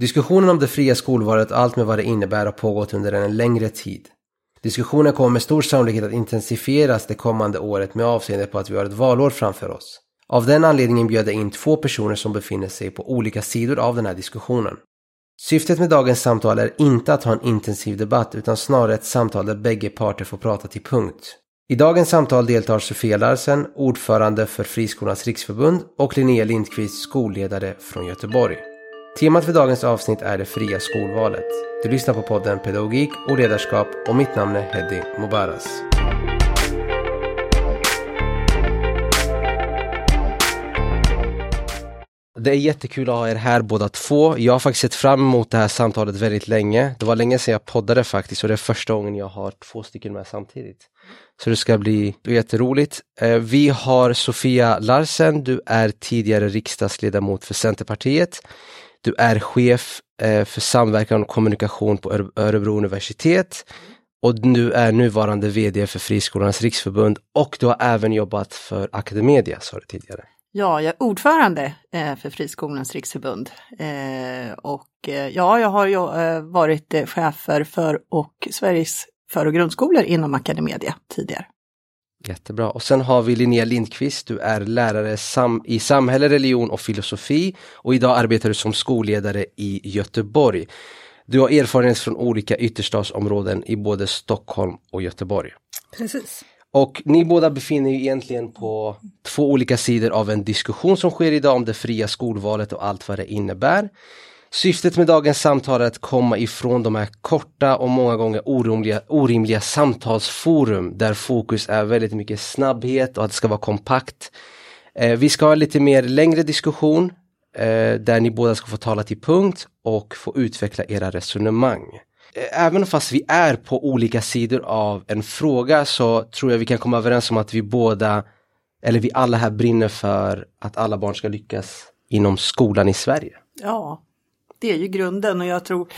Diskussionen om det fria skolvalet och allt med vad det innebär har pågått under en längre tid. Diskussionen kommer med stor sannolikhet att intensifieras det kommande året med avseende på att vi har ett valår framför oss. Av den anledningen bjöd jag in två personer som befinner sig på olika sidor av den här diskussionen. Syftet med dagens samtal är inte att ha en intensiv debatt utan snarare ett samtal där bägge parter får prata till punkt. I dagens samtal deltar Sofia Larsen, ordförande för Friskolornas riksförbund och Linnea Lindqvist, skolledare från Göteborg. Temat för dagens avsnitt är det fria skolvalet. Du lyssnar på podden Pedagogik och ledarskap och mitt namn är Heddy Mubaras. Det är jättekul att ha er här båda två. Jag har faktiskt sett fram emot det här samtalet väldigt länge. Det var länge sedan jag poddade faktiskt och det är första gången jag har två stycken med samtidigt. Så det ska bli jätteroligt. Eh, vi har Sofia Larsen, du är tidigare riksdagsledamot för Centerpartiet. Du är chef eh, för samverkan och kommunikation på Örebro universitet och du är nuvarande VD för Friskolornas riksförbund och du har även jobbat för Academedia, sa du tidigare. Ja, jag är ordförande eh, för Friskolornas riksförbund eh, och eh, ja, jag har varit chefer för och Sveriges för och grundskolor inom Academedia tidigare. Jättebra. Och sen har vi Linnea Lindqvist, du är lärare sam i samhälle, religion och filosofi och idag arbetar du som skolledare i Göteborg. Du har erfarenhet från olika ytterstadsområden i både Stockholm och Göteborg. Precis. Och ni båda befinner er egentligen på två olika sidor av en diskussion som sker idag om det fria skolvalet och allt vad det innebär. Syftet med dagens samtal är att komma ifrån de här korta och många gånger orimliga, orimliga samtalsforum där fokus är väldigt mycket snabbhet och att det ska vara kompakt. Eh, vi ska ha lite mer längre diskussion eh, där ni båda ska få tala till punkt och få utveckla era resonemang. Eh, även fast vi är på olika sidor av en fråga så tror jag vi kan komma överens om att vi båda, eller vi alla här brinner för att alla barn ska lyckas inom skolan i Sverige. Ja, det är ju grunden och jag tror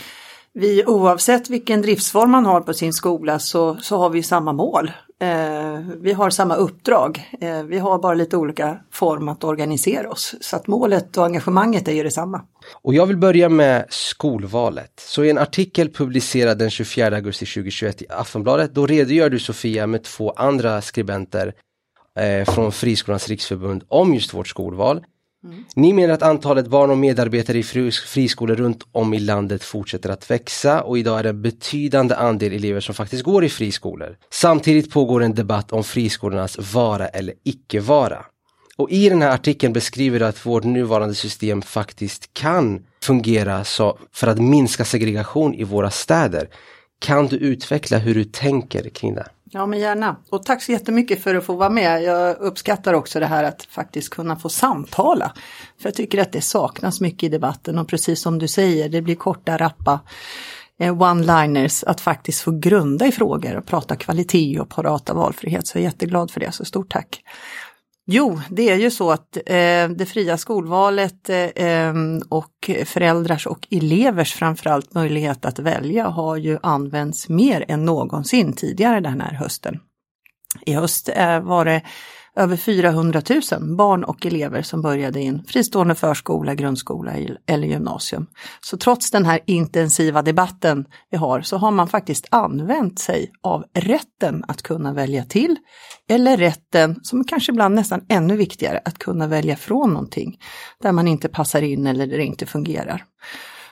vi oavsett vilken driftsform man har på sin skola så, så har vi samma mål. Eh, vi har samma uppdrag. Eh, vi har bara lite olika form att organisera oss. Så att målet och engagemanget är ju detsamma. Och jag vill börja med skolvalet. Så i en artikel publicerad den 24 augusti 2021 i Aftonbladet, då redogör du Sofia med två andra skribenter eh, från Friskolans riksförbund om just vårt skolval. Mm. Ni menar att antalet barn och medarbetare i friskolor runt om i landet fortsätter att växa och idag är det en betydande andel elever som faktiskt går i friskolor. Samtidigt pågår en debatt om friskolornas vara eller icke vara. Och i den här artikeln beskriver du att vårt nuvarande system faktiskt kan fungera så för att minska segregation i våra städer. Kan du utveckla hur du tänker kring det? Ja men gärna. Och tack så jättemycket för att få vara med. Jag uppskattar också det här att faktiskt kunna få samtala. För jag tycker att det saknas mycket i debatten och precis som du säger, det blir korta, rappa eh, one-liners att faktiskt få grunda i frågor och prata kvalitet och prata valfrihet. Så jag är jätteglad för det, så stort tack. Jo, det är ju så att eh, det fria skolvalet eh, ehm, och föräldrars och elevers framförallt möjlighet att välja har ju använts mer än någonsin tidigare den här hösten. I höst eh, var det över 400 000 barn och elever som började i en fristående förskola, grundskola eller gymnasium. Så trots den här intensiva debatten vi har så har man faktiskt använt sig av rätten att kunna välja till eller rätten, som kanske ibland nästan ännu viktigare, att kunna välja från någonting där man inte passar in eller där det inte fungerar.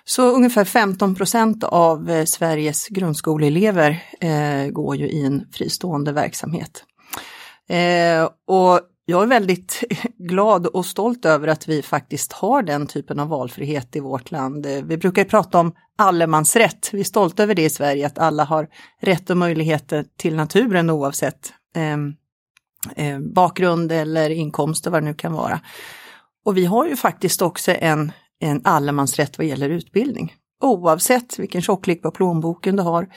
Så ungefär 15 procent av eh, Sveriges grundskoleelever eh, går ju i en fristående verksamhet. Eh, och jag är väldigt glad och stolt över att vi faktiskt har den typen av valfrihet i vårt land. Eh, vi brukar prata om allemansrätt. Vi är stolta över det i Sverige, att alla har rätt och möjligheter till naturen oavsett eh, eh, bakgrund eller inkomster, vad det nu kan vara. Och vi har ju faktiskt också en, en allemansrätt vad gäller utbildning. Oavsett vilken tjocklek på plånboken du har,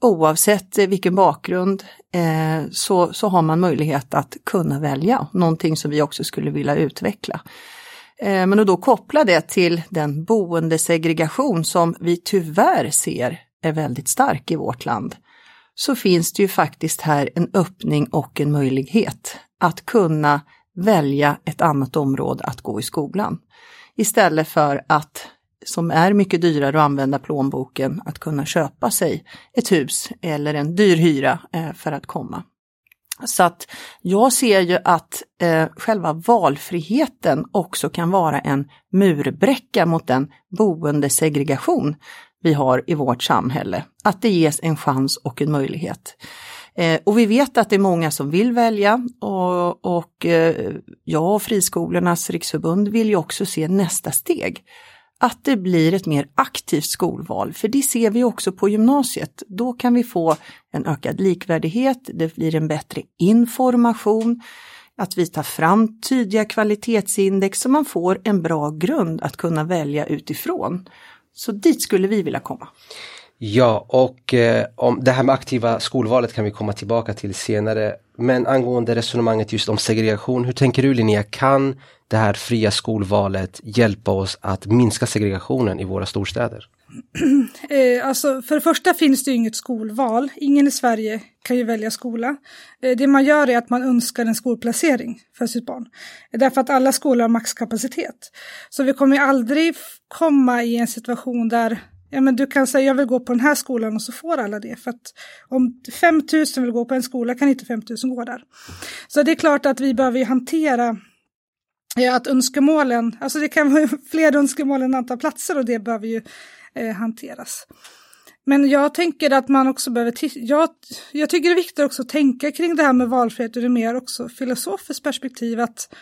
oavsett eh, vilken bakgrund Eh, så, så har man möjlighet att kunna välja, någonting som vi också skulle vilja utveckla. Eh, men att då koppla det till den boendesegregation som vi tyvärr ser är väldigt stark i vårt land, så finns det ju faktiskt här en öppning och en möjlighet att kunna välja ett annat område att gå i skolan. Istället för att som är mycket dyrare att använda plånboken att kunna köpa sig ett hus eller en dyr hyra eh, för att komma. Så att jag ser ju att eh, själva valfriheten också kan vara en murbräcka mot den boendesegregation vi har i vårt samhälle. Att det ges en chans och en möjlighet. Eh, och vi vet att det är många som vill välja och, och eh, jag och Friskolornas riksförbund vill ju också se nästa steg. Att det blir ett mer aktivt skolval, för det ser vi också på gymnasiet. Då kan vi få en ökad likvärdighet, det blir en bättre information, att vi tar fram tydliga kvalitetsindex så man får en bra grund att kunna välja utifrån. Så dit skulle vi vilja komma. Ja, och eh, om det här med aktiva skolvalet kan vi komma tillbaka till senare. Men angående resonemanget just om segregation, hur tänker du Linnea, kan det här fria skolvalet hjälpa oss att minska segregationen i våra storstäder? Eh, alltså, för det första finns det ju inget skolval. Ingen i Sverige kan ju välja skola. Eh, det man gör är att man önskar en skolplacering för sitt barn. Eh, därför att alla skolor har maxkapacitet. Så vi kommer aldrig komma i en situation där ja, men du kan säga jag vill gå på den här skolan och så får alla det. För att om 5000 vill gå på en skola kan inte 5000 gå där. Så det är klart att vi behöver hantera ja, att önskemålen, alltså det kan vara fler önskemål än antal platser och det behöver ju eh, hanteras. Men jag tänker att man också behöver, jag, jag tycker det är viktigt också att tänka kring det här med valfrihet ur det mer också filosofiskt perspektiv att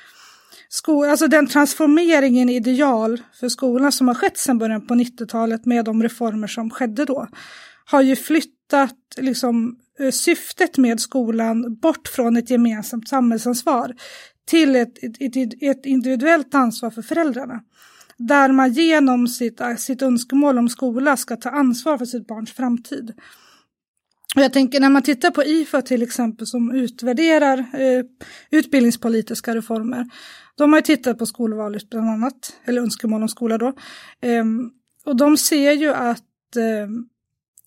sko, alltså den transformeringen i ideal för skolan som har skett sedan början på 90-talet med de reformer som skedde då har ju flyttat liksom, eh, syftet med skolan bort från ett gemensamt samhällsansvar till ett, ett, ett individuellt ansvar för föräldrarna. Där man genom sitt, sitt önskemål om skola ska ta ansvar för sitt barns framtid. Och jag tänker när man tittar på IFA till exempel som utvärderar eh, utbildningspolitiska reformer. De har tittat på skolvalet bland annat, eller önskemål om skola då. Eh, och de ser ju att, eh,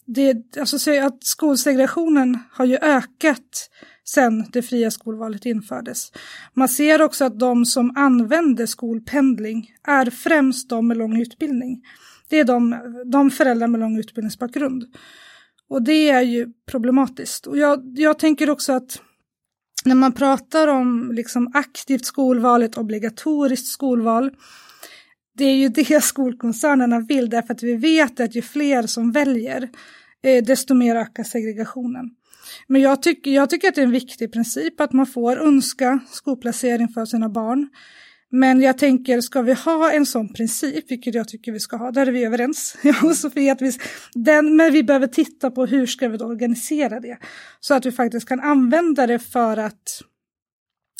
det, alltså, att skolsegregationen har ju ökat sen det fria skolvalet infördes. Man ser också att de som använder skolpendling är främst de med lång utbildning. Det är de, de föräldrar med lång utbildningsbakgrund. Och det är ju problematiskt. Och jag, jag tänker också att när man pratar om liksom aktivt skolval, ett obligatoriskt skolval, det är ju det skolkoncernerna vill därför att vi vet att ju fler som väljer, eh, desto mer ökar segregationen. Men jag tycker, jag tycker att det är en viktig princip att man får önska skolplacering för sina barn. Men jag tänker, ska vi ha en sån princip, vilket jag tycker vi ska ha, där är vi överens, jag och Sofie, att vi, den, men vi behöver titta på hur ska vi då organisera det, så att vi faktiskt kan använda det för att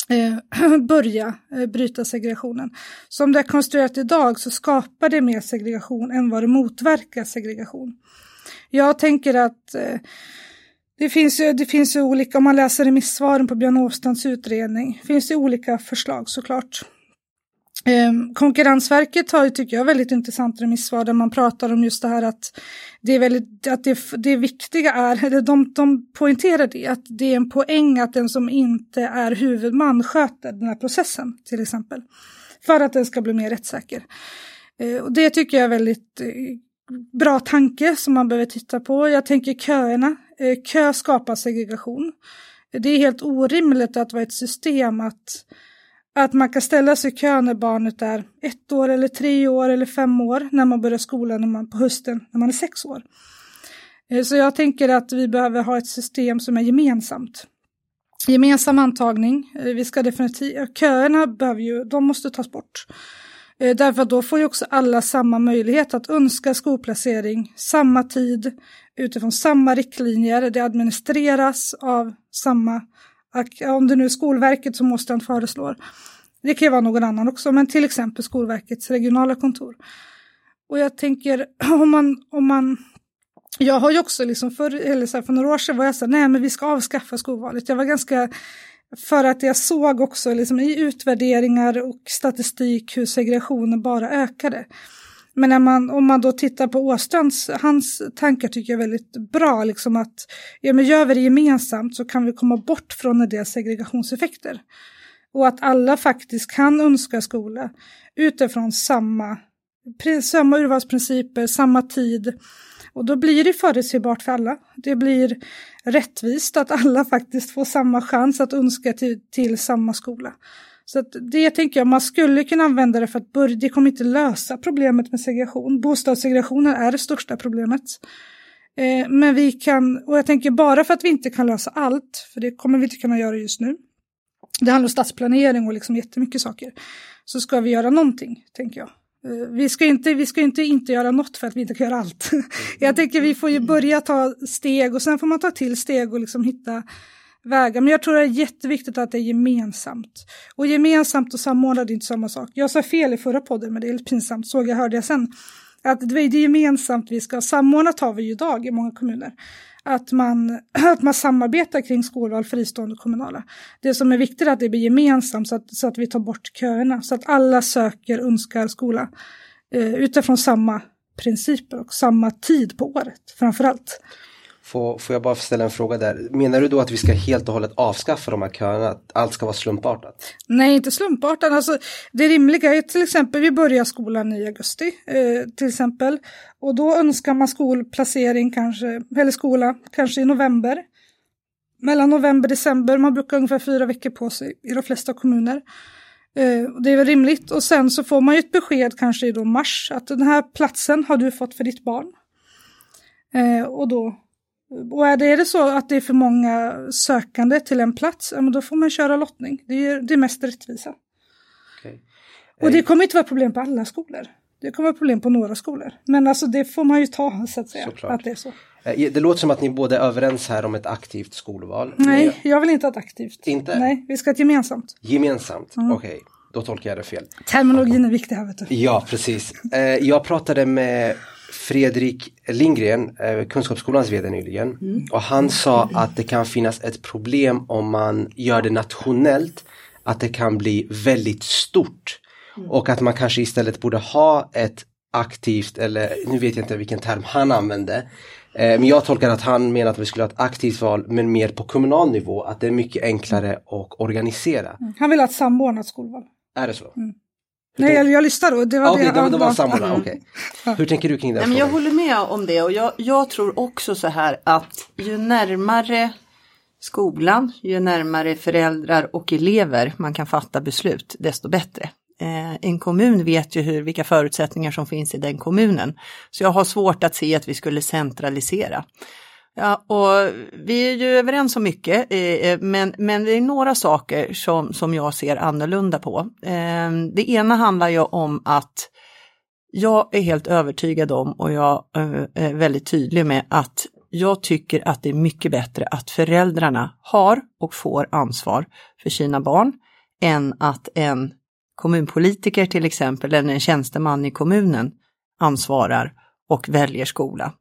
eh, börja eh, bryta segregationen. Som det är konstruerat idag så skapar det mer segregation än vad det motverkar segregation. Jag tänker att eh, det finns, ju, det finns ju olika, om man läser remissvaren på Björn Åstrands utredning, finns det olika förslag såklart. Eh, Konkurrensverket har ju, tycker jag, väldigt intressant remissvar där man pratar om just det här att det är väldigt, att det, det viktiga är, eller de, de poängterar det, att det är en poäng att den som inte är huvudman sköter den här processen till exempel. För att den ska bli mer rättssäker. Eh, och det tycker jag är väldigt eh, bra tanke som man behöver titta på. Jag tänker köerna. Eh, kö skapar segregation. Det är helt orimligt att vara ett system att, att man kan ställa sig i kö när barnet är ett år eller tre år eller fem år när man börjar skolan när man, på hösten när man är sex år. Eh, så jag tänker att vi behöver ha ett system som är gemensamt. Gemensam antagning, eh, vi ska definitivt, köerna behöver ju, de måste tas bort. Eh, därför att då får ju också alla samma möjlighet att önska skolplacering, samma tid, utifrån samma riktlinjer. Det administreras av samma, om det nu är Skolverket som måste föreslår. Det kan ju vara någon annan också, men till exempel Skolverkets regionala kontor. Och jag tänker om man, om man jag har ju också liksom för, eller så här, för några år sedan var jag så här, nej men vi ska avskaffa skolvalet. Jag var ganska för att jag såg också liksom i utvärderingar och statistik hur segregationen bara ökade. Men när man, om man då tittar på Åstrands, hans tankar tycker jag är väldigt bra, liksom att ja, men gör vi det gemensamt så kan vi komma bort från en del segregationseffekter. Och att alla faktiskt kan önska skola utifrån samma samma urvalsprinciper, samma tid. Och då blir det förutsägbart för alla. Det blir rättvist att alla faktiskt får samma chans att önska till, till samma skola. Så att det tänker jag, man skulle kunna använda det för att börja, det kommer inte lösa problemet med segregation. Bostadssegregationen är det största problemet. Eh, men vi kan, och jag tänker bara för att vi inte kan lösa allt, för det kommer vi inte kunna göra just nu. Det handlar om stadsplanering och liksom jättemycket saker. Så ska vi göra någonting, tänker jag. Eh, vi ska inte, vi ska inte inte göra något för att vi inte kan göra allt. Jag tänker vi får ju börja ta steg och sen får man ta till steg och liksom hitta vägar. Men jag tror det är jätteviktigt att det är gemensamt. Och gemensamt och samordnat är inte samma sak. Jag sa fel i förra podden, men det är lite pinsamt, såg jag, hörde jag sen. Att det är gemensamt vi ska, samordnat har vi ju idag i många kommuner. Att man, att man samarbetar kring skolval, fristående och kommunala. Det som är viktigt är att det blir gemensamt så att, så att vi tar bort köerna. Så att alla söker, önskar skola. Eh, utifrån samma principer och samma tid på året framför allt. Får, får jag bara ställa en fråga där. Menar du då att vi ska helt och hållet avskaffa de här köerna? Att allt ska vara slumpartat? Nej, inte slumpartat. Alltså, det rimliga är till exempel, vi börjar skolan i augusti eh, till exempel. Och då önskar man skolplacering kanske, eller skola, kanske i november. Mellan november och december, man brukar ungefär fyra veckor på sig i de flesta kommuner. Eh, det är väl rimligt. Och sen så får man ju ett besked kanske i då mars att den här platsen har du fått för ditt barn. Eh, och då och är det, är det så att det är för många sökande till en plats, ja, då får man köra lottning. Det är det mest rättvisa. Okay. Och det kommer inte vara problem på alla skolor. Det kommer vara problem på några skolor. Men alltså det får man ju ta så att säga. Såklart. Att det, är så. Eh, det låter som att ni båda är överens här om ett aktivt skolval. Nej, jag vill inte ha ett aktivt. Inte? Nej, vi ska ha ett gemensamt. Gemensamt, mm. okej. Okay. Då tolkar jag det fel. Terminologin är viktig här vet du. Ja, precis. Eh, jag pratade med Fredrik Lindgren, eh, Kunskapsskolans VD nyligen. Mm. Och han sa att det kan finnas ett problem om man gör det nationellt. Att det kan bli väldigt stort. Mm. Och att man kanske istället borde ha ett aktivt, eller nu vet jag inte vilken term han använde. Eh, men jag tolkar att han menar att vi skulle ha ett aktivt val men mer på kommunal nivå. Att det är mycket enklare att organisera. Mm. Han vill ha ett samordnat skolval. Är det så? Mm. Nej, jag, jag lyssnade och det var okay, det. det, det var samma mm. okay. Hur tänker du kring det? Nej, jag håller med om det och jag, jag tror också så här att ju närmare skolan, ju närmare föräldrar och elever man kan fatta beslut, desto bättre. Eh, en kommun vet ju hur, vilka förutsättningar som finns i den kommunen. Så jag har svårt att se att vi skulle centralisera. Ja, och vi är ju överens om mycket, eh, eh, men, men det är några saker som, som jag ser annorlunda på. Ehm, det ena handlar ju om att jag är helt övertygad om och jag eh, är väldigt tydlig med att jag tycker att det är mycket bättre att föräldrarna har och får ansvar för sina barn än att en kommunpolitiker till exempel eller en tjänsteman i kommunen ansvarar och väljer skola.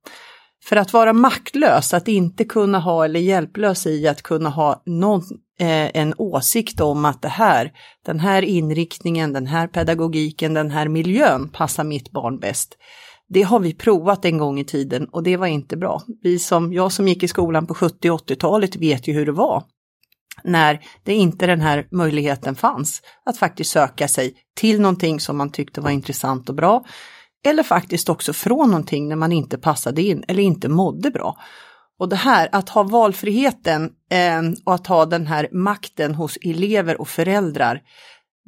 För att vara maktlös, att inte kunna ha eller hjälplös i att kunna ha någon, eh, en åsikt om att det här, den här inriktningen, den här pedagogiken, den här miljön passar mitt barn bäst. Det har vi provat en gång i tiden och det var inte bra. Vi som, jag som gick i skolan på 70 80-talet vet ju hur det var när det inte den här möjligheten fanns att faktiskt söka sig till någonting som man tyckte var intressant och bra eller faktiskt också från någonting när man inte passade in eller inte mådde bra. Och det här att ha valfriheten eh, och att ha den här makten hos elever och föräldrar,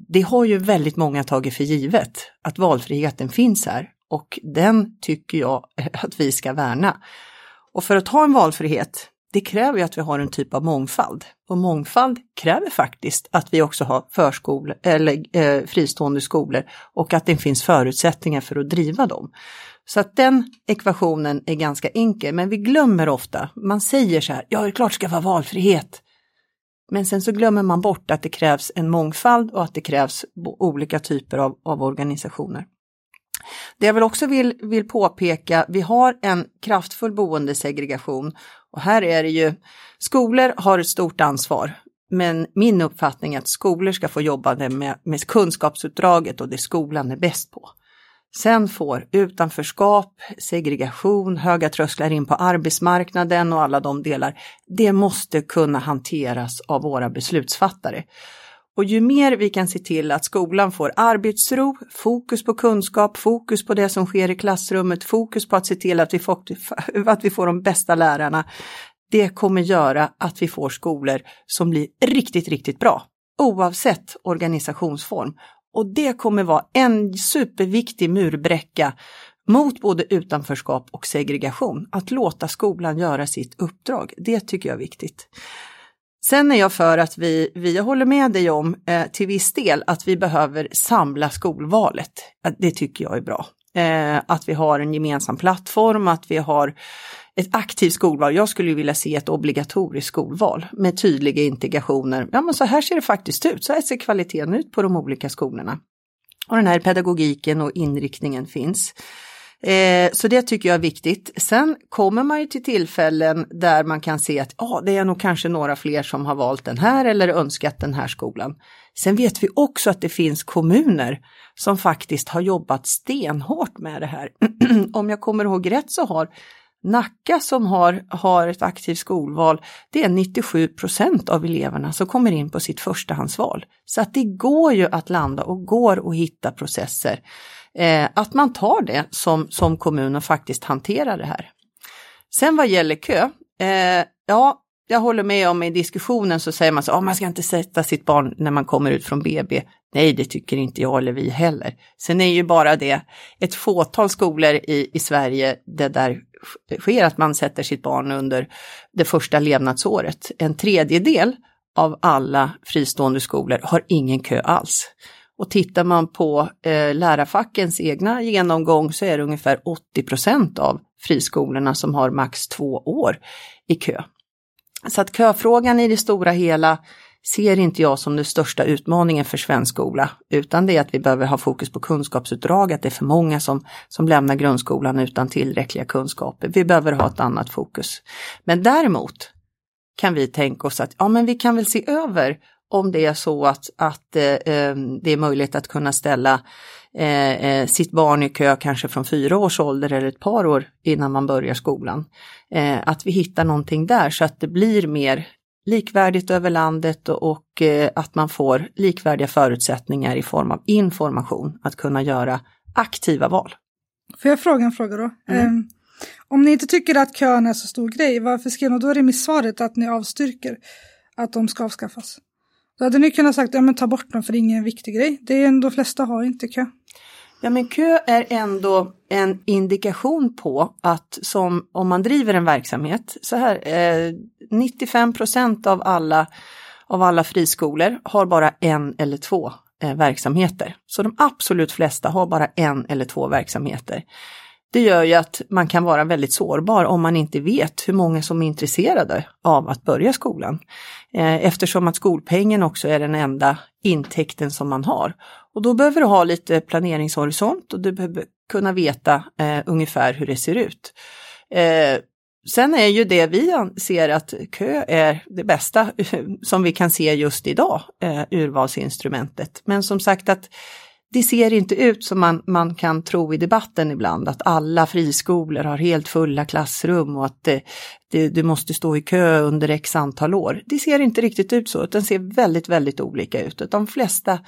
det har ju väldigt många tagit för givet att valfriheten finns här och den tycker jag att vi ska värna. Och för att ha en valfrihet, det kräver ju att vi har en typ av mångfald. Och mångfald kräver faktiskt att vi också har förskolor eller eh, fristående skolor och att det finns förutsättningar för att driva dem. Så att den ekvationen är ganska enkel, men vi glömmer ofta, man säger så här, ja det är klart det ska vara valfrihet. Men sen så glömmer man bort att det krävs en mångfald och att det krävs olika typer av, av organisationer. Det jag väl också vill, vill påpeka, vi har en kraftfull boendesegregation och här är det ju, skolor har ett stort ansvar. Men min uppfattning är att skolor ska få jobba med, med kunskapsuppdraget och det skolan är bäst på. Sen får utanförskap, segregation, höga trösklar in på arbetsmarknaden och alla de delar, det måste kunna hanteras av våra beslutsfattare. Och ju mer vi kan se till att skolan får arbetsro, fokus på kunskap, fokus på det som sker i klassrummet, fokus på att se till att vi får, att vi får de bästa lärarna, det kommer göra att vi får skolor som blir riktigt, riktigt bra, oavsett organisationsform. Och det kommer vara en superviktig murbräcka mot både utanförskap och segregation. Att låta skolan göra sitt uppdrag, det tycker jag är viktigt. Sen är jag för att vi, vi håller med dig om eh, till viss del att vi behöver samla skolvalet. Det tycker jag är bra. Eh, att vi har en gemensam plattform, att vi har ett aktivt skolval. Jag skulle vilja se ett obligatoriskt skolval med tydliga integrationer. Ja, men så här ser det faktiskt ut. Så här ser kvaliteten ut på de olika skolorna. Och den här pedagogiken och inriktningen finns. Eh, så det tycker jag är viktigt. Sen kommer man ju till tillfällen där man kan se att ah, det är nog kanske några fler som har valt den här eller önskat den här skolan. Sen vet vi också att det finns kommuner som faktiskt har jobbat stenhårt med det här. Om jag kommer ihåg rätt så har Nacka som har, har ett aktivt skolval, det är 97 procent av eleverna som kommer in på sitt förstahandsval. Så att det går ju att landa och går att hitta processer. Eh, att man tar det som, som kommun och faktiskt hanterar det här. Sen vad gäller kö, eh, ja, jag håller med om i diskussionen så säger man så, oh, man ska inte sätta sitt barn när man kommer ut från BB. Nej, det tycker inte jag eller vi heller. Sen är ju bara det ett fåtal skolor i, i Sverige det där sker att man sätter sitt barn under det första levnadsåret. En tredjedel av alla fristående skolor har ingen kö alls. Och tittar man på eh, lärarfackens egna genomgång så är det ungefär 80 procent av friskolorna som har max två år i kö. Så att köfrågan i det stora hela ser inte jag som den största utmaningen för svensk skola, utan det är att vi behöver ha fokus på kunskapsutdrag, att det är för många som, som lämnar grundskolan utan tillräckliga kunskaper. Vi behöver ha ett annat fokus. Men däremot kan vi tänka oss att ja, men vi kan väl se över om det är så att, att eh, eh, det är möjligt att kunna ställa eh, eh, sitt barn i kö kanske från fyra års ålder eller ett par år innan man börjar skolan. Eh, att vi hittar någonting där så att det blir mer likvärdigt över landet och, och eh, att man får likvärdiga förutsättningar i form av information att kunna göra aktiva val. Får jag fråga en fråga då? Mm. Um, om ni inte tycker att kön är så stor grej, varför skrev ni då remissvaret att ni avstyrker att de ska avskaffas? Då hade ni kunnat sagt, ja men ta bort dem för det är ingen viktig grej. Det är ändå, de flesta har inte kö. Ja men kö är ändå en indikation på att som om man driver en verksamhet, så här, eh, 95 procent av alla, av alla friskolor har bara en eller två eh, verksamheter. Så de absolut flesta har bara en eller två verksamheter. Det gör ju att man kan vara väldigt sårbar om man inte vet hur många som är intresserade av att börja skolan. Eh, eftersom att skolpengen också är den enda intäkten som man har. Och då behöver du ha lite planeringshorisont och du behöver kunna veta eh, ungefär hur det ser ut. Eh, sen är ju det vi anser att kö är det bästa som vi kan se just idag, eh, urvalsinstrumentet. Men som sagt att det ser inte ut som man, man kan tro i debatten ibland, att alla friskolor har helt fulla klassrum och att det, det, du måste stå i kö under x antal år. Det ser inte riktigt ut så, utan ser väldigt, väldigt olika ut. De flesta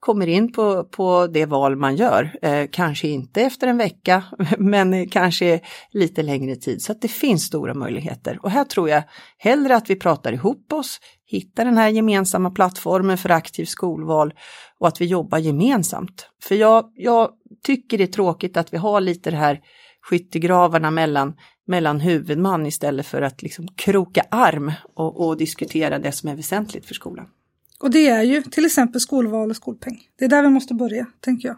kommer in på, på det val man gör, eh, kanske inte efter en vecka, men kanske lite längre tid. Så att det finns stora möjligheter. Och här tror jag hellre att vi pratar ihop oss, hitta den här gemensamma plattformen för aktivt skolval och att vi jobbar gemensamt. För jag, jag tycker det är tråkigt att vi har lite det här skyttegravarna mellan, mellan huvudman istället för att liksom kroka arm och, och diskutera det som är väsentligt för skolan. Och det är ju till exempel skolval och skolpeng. Det är där vi måste börja, tänker jag.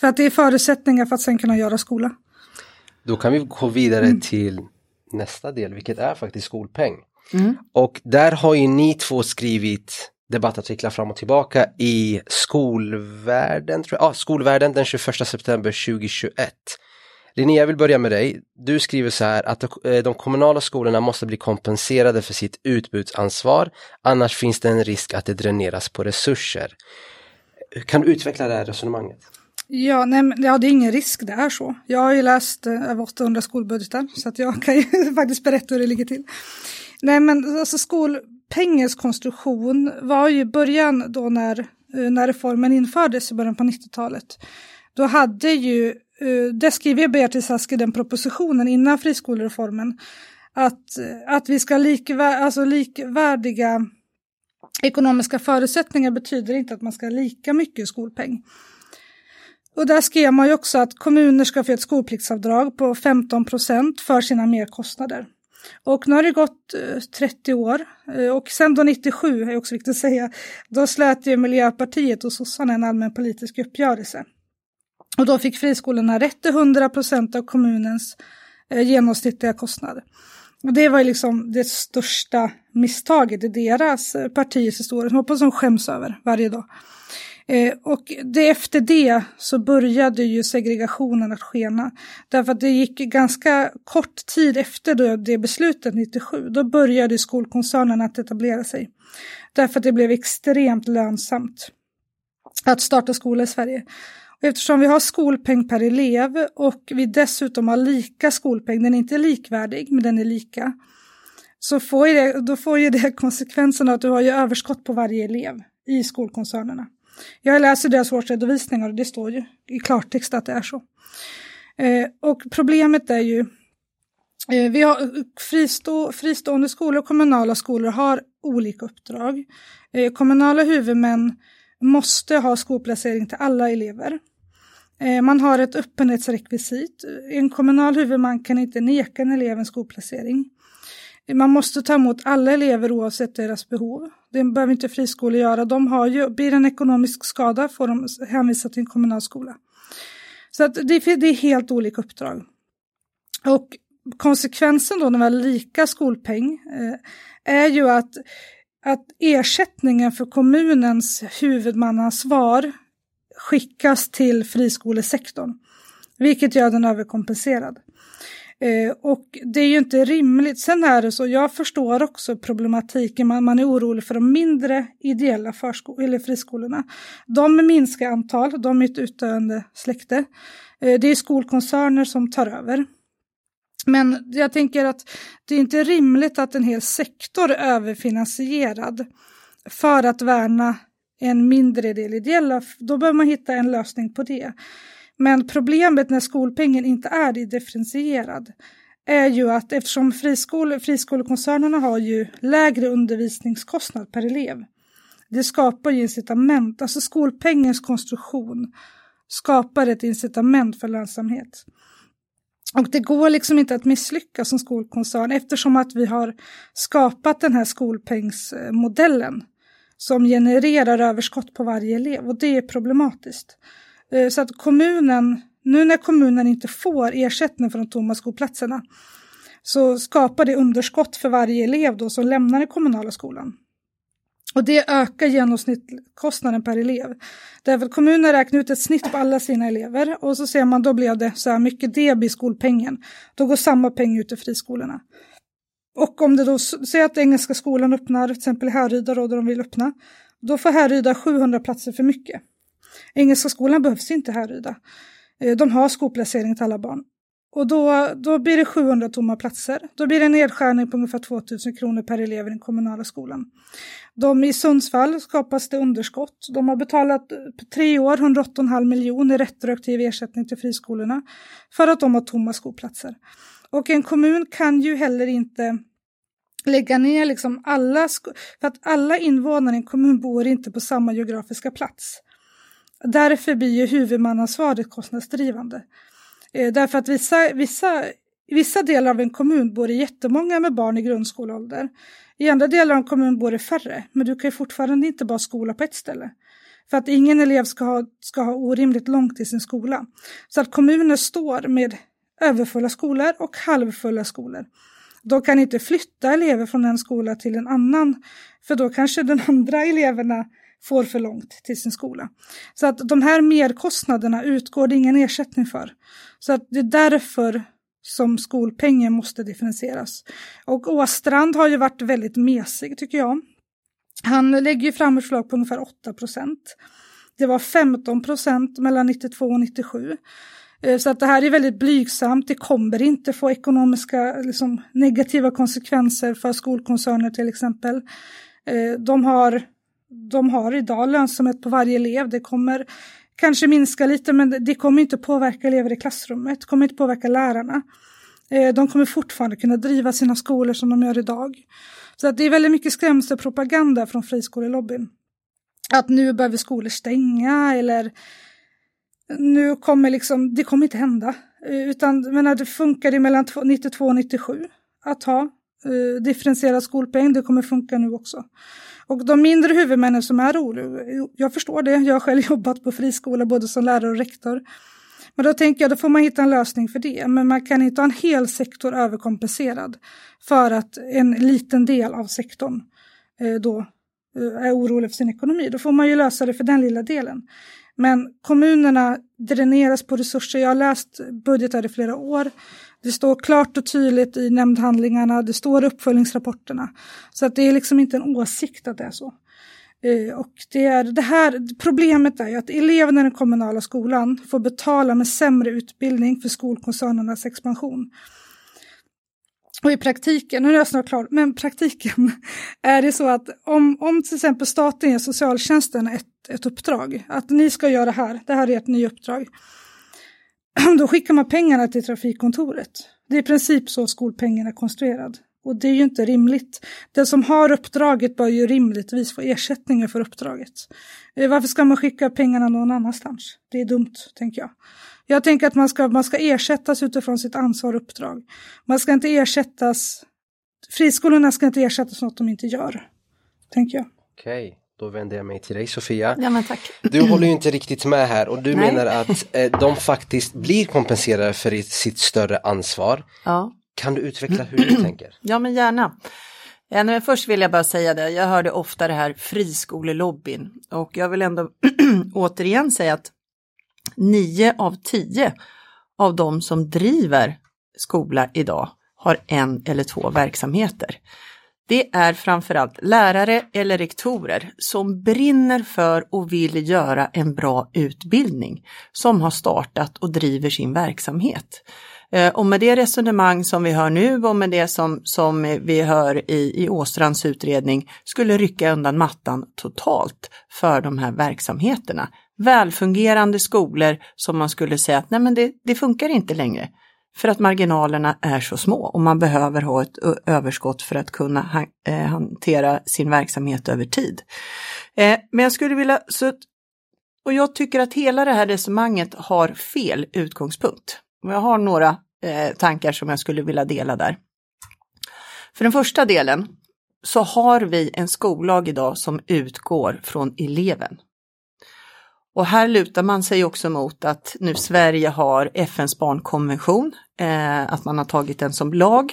För att det är förutsättningar för att sen kunna göra skola. Då kan vi gå vidare mm. till nästa del, vilket är faktiskt skolpeng. Mm. Och där har ju ni två skrivit debattartiklar fram och tillbaka i Skolvärlden, tror jag. Ah, Skolvärlden den 21 september 2021. Linnea, jag vill börja med dig. Du skriver så här att eh, de kommunala skolorna måste bli kompenserade för sitt utbudsansvar, annars finns det en risk att det dräneras på resurser. Kan du utveckla det här resonemanget? Ja, nej, ja, det är ingen risk, det är så. Jag har ju läst eh, över 800 skolbudgetar så att jag kan ju faktiskt berätta hur det ligger till. Nej men alltså skolpengens konstruktion var ju början då när, eh, när reformen infördes i början på 90-talet. Då hade ju, eh, det skriver Beatrice Ask i den propositionen innan friskolereformen, att, eh, att vi ska likvär, alltså likvärdiga ekonomiska förutsättningar betyder inte att man ska ha lika mycket skolpeng. Och där skrev man ju också att kommuner ska få ett skolpliktsavdrag på 15 procent för sina merkostnader. Och nu har det gått eh, 30 år eh, och sen då 97, är också viktigt att säga, då slöt ju Miljöpartiet och sossarna en allmän politisk uppgörelse. Och då fick friskolorna rätt till 100 procent av kommunens eh, genomsnittliga kostnad. Och det var ju liksom det största misstaget i deras partis historia, som hoppas de skäms över varje dag. Eh, och det, efter det så började ju segregationen att skena. Därför att det gick ganska kort tid efter då det beslutet, 97, då började skolkoncernen att etablera sig. Därför att det blev extremt lönsamt att starta skola i Sverige. Eftersom vi har skolpeng per elev och vi dessutom har lika skolpeng, den är inte likvärdig men den är lika, så får det, då får ju det konsekvensen att du har ju överskott på varje elev i skolkoncernerna. Jag läser deras årsredovisningar och det står ju i klartext att det är så. Eh, och problemet är ju, eh, vi har fristå, fristående skolor och kommunala skolor har olika uppdrag. Eh, kommunala huvudmän måste ha skolplacering till alla elever. Eh, man har ett öppenhetsrekvisit. En kommunal huvudman kan inte neka en elev en skolplacering. Man måste ta emot alla elever oavsett deras behov. Det behöver inte friskolor göra. De har ju, blir det en ekonomisk skada får de hänvisa till en kommunal skola. Så att det, det är helt olika uppdrag. Och konsekvensen då när vi har lika skolpeng eh, är ju att, att ersättningen för kommunens huvudmannansvar skickas till friskolesektorn, vilket gör den överkompenserad. Eh, och det är ju inte rimligt. Sen är det så, jag förstår också problematiken, man, man är orolig för de mindre ideella försko- eller friskolorna. De minskar antal, de är ett utdöende släkte. Eh, det är skolkoncerner som tar över. Men jag tänker att det är inte rimligt att en hel sektor är överfinansierad för att värna en mindre del ideella. Då behöver man hitta en lösning på det. Men problemet när skolpengen inte är differentierad är ju att eftersom friskole, friskolekoncernerna har ju lägre undervisningskostnad per elev. Det skapar ju incitament, alltså skolpengens konstruktion skapar ett incitament för lönsamhet. Och det går liksom inte att misslyckas som skolkoncern eftersom att vi har skapat den här skolpengsmodellen som genererar överskott på varje elev och det är problematiskt. Eh, så att kommunen, nu när kommunen inte får ersättning för de tomma skolplatserna så skapar det underskott för varje elev då som lämnar den kommunala skolan. Och det ökar genomsnittskostnaden per elev. Därför att kommunen räknar ut ett snitt på alla sina elever och så ser man då blev det så här mycket deb i skolpengen. Då går samma peng ut till friskolorna. Och om det då, säger att Engelska skolan öppnar, till exempel i Härryda då, där de vill öppna, då får Härryda 700 platser för mycket. Engelska skolan behövs inte här Ryda. Eh, de har skolplacering till alla barn. Och då, då blir det 700 tomma platser. Då blir det en nedskärning på ungefär 2000 kronor per elev i den kommunala skolan. De i Sundsvall skapas det underskott. De har betalat eh, på tre år 108,5 miljoner i retroaktiv ersättning till friskolorna för att de har tomma skolplatser. Och en kommun kan ju heller inte lägga ner liksom alla, för att alla invånare i en kommun bor inte på samma geografiska plats. Därför blir ju huvudmannansvaret kostnadsdrivande. Eh, därför att vissa, vissa, i vissa delar av en kommun bor det jättemånga med barn i grundskoleålder. I andra delar av en kommun bor det färre, men du kan ju fortfarande inte bara skola på ett ställe. För att ingen elev ska ha, ska ha orimligt långt till sin skola. Så att kommuner står med överfulla skolor och halvfulla skolor. De kan inte flytta elever från en skola till en annan, för då kanske den andra eleverna får för långt till sin skola. Så att de här merkostnaderna utgår det ingen ersättning för. Så att det är därför som skolpengen måste differentieras. Och Åstrand har ju varit väldigt mesig tycker jag. Han lägger ju fram ett förslag på ungefär 8 procent. Det var 15 procent mellan 92 och 97. Eh, så att det här är väldigt blygsamt, det kommer inte få ekonomiska liksom, negativa konsekvenser för skolkoncerner till exempel. Eh, de har, de har idag lönsamhet på varje elev, det kommer kanske minska lite men det kommer inte påverka elever i klassrummet, det kommer inte påverka lärarna. Eh, de kommer fortfarande kunna driva sina skolor som de gör idag. Så att det är väldigt mycket skrämselpropaganda från friskolelobbyn. Att nu behöver skolor stänga eller nu kommer liksom, det kommer inte hända. Eh, utan menar, det funkade mellan 92 och 97 att ha eh, differentierad skolpeng. Det kommer funka nu också. Och de mindre huvudmännen som är oroliga, jag förstår det, jag har själv jobbat på friskola både som lärare och rektor. Men då tänker jag, då får man hitta en lösning för det. Men man kan inte ha en hel sektor överkompenserad för att en liten del av sektorn eh, då eh, är orolig för sin ekonomi. Då får man ju lösa det för den lilla delen. Men kommunerna dräneras på resurser. Jag har läst budgetar i flera år. Det står klart och tydligt i nämndhandlingarna, det står i uppföljningsrapporterna. Så att det är liksom inte en åsikt att det är så. Eh, och det, är det här, problemet är ju att eleverna i den kommunala skolan får betala med sämre utbildning för skolkoncernernas expansion. Och i praktiken, nu är jag snart klar, men praktiken är det så att om, om till exempel staten ger socialtjänsten ett, ett uppdrag, att ni ska göra det här, det här är ert nya uppdrag, då skickar man pengarna till trafikkontoret. Det är i princip så skolpengen är konstruerad. Och det är ju inte rimligt. Den som har uppdraget bör ju rimligtvis få ersättningar för uppdraget. Eh, varför ska man skicka pengarna någon annanstans? Det är dumt, tänker jag. Jag tänker att man ska, man ska ersättas utifrån sitt ansvar och uppdrag. Man ska inte ersättas, friskolorna ska inte ersättas för något de inte gör, tänker jag. Okej, då vänder jag mig till dig Sofia. Ja, men tack. Du håller ju inte riktigt med här och du Nej. menar att eh, de faktiskt blir kompenserade för sitt större ansvar. Ja. Kan du utveckla hur du tänker? Ja, men gärna. Ja, men först vill jag bara säga det, jag hörde ofta det här friskolelobbyn och jag vill ändå återigen säga att nio av tio av de som driver skola idag har en eller två verksamheter. Det är framförallt lärare eller rektorer som brinner för och vill göra en bra utbildning som har startat och driver sin verksamhet. Eh, och med det resonemang som vi hör nu och med det som, som vi hör i, i Åstrands utredning skulle rycka undan mattan totalt för de här verksamheterna. Välfungerande skolor som man skulle säga att nej men det, det funkar inte längre. För att marginalerna är så små och man behöver ha ett överskott för att kunna eh, hantera sin verksamhet över tid. Eh, men jag skulle vilja, så, och jag tycker att hela det här resonemanget har fel utgångspunkt. Och jag har några eh, tankar som jag skulle vilja dela där. För den första delen så har vi en skollag idag som utgår från eleven. Och här lutar man sig också mot att nu Sverige har FNs barnkonvention, eh, att man har tagit den som lag.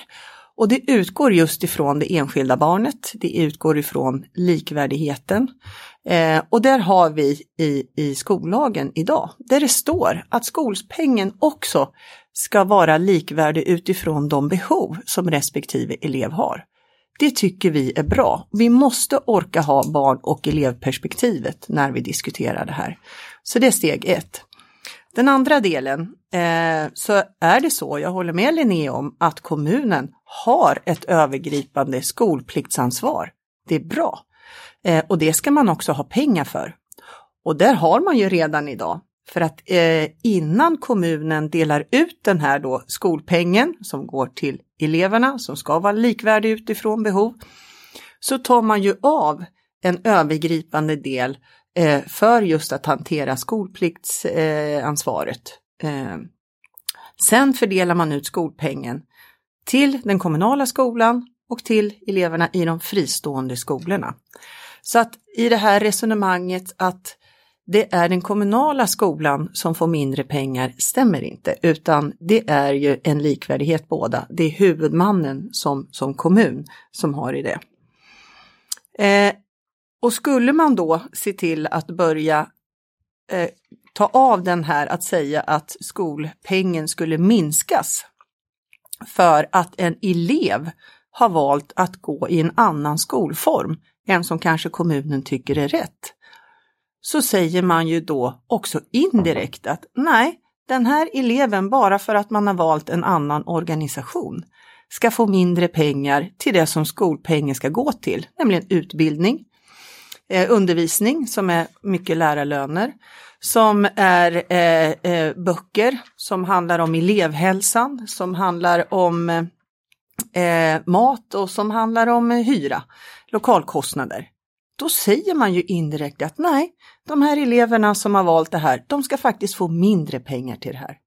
Och det utgår just ifrån det enskilda barnet, det utgår ifrån likvärdigheten. Eh, och där har vi i, i skollagen idag, där det står att skolpengen också ska vara likvärdig utifrån de behov som respektive elev har. Det tycker vi är bra. Vi måste orka ha barn och elevperspektivet när vi diskuterar det här. Så det är steg ett. Den andra delen eh, så är det så, jag håller med Linné om, att kommunen har ett övergripande skolpliktsansvar. Det är bra. Eh, och det ska man också ha pengar för. Och där har man ju redan idag. För att eh, innan kommunen delar ut den här då skolpengen som går till eleverna som ska vara likvärdig utifrån behov, så tar man ju av en övergripande del eh, för just att hantera skolpliktsansvaret. Eh, sen fördelar man ut skolpengen till den kommunala skolan och till eleverna i de fristående skolorna. Så att i det här resonemanget att det är den kommunala skolan som får mindre pengar stämmer inte, utan det är ju en likvärdighet båda. Det är huvudmannen som, som kommun som har i det. Eh, och skulle man då se till att börja eh, ta av den här att säga att skolpengen skulle minskas för att en elev har valt att gå i en annan skolform än som kanske kommunen tycker är rätt så säger man ju då också indirekt att nej, den här eleven, bara för att man har valt en annan organisation, ska få mindre pengar till det som skolpengen ska gå till, nämligen utbildning, eh, undervisning som är mycket lärarlöner, som är eh, eh, böcker som handlar om elevhälsan, som handlar om eh, mat och som handlar om hyra, lokalkostnader. Då säger man ju indirekt att nej, de här eleverna som har valt det här, de ska faktiskt få mindre pengar till det här.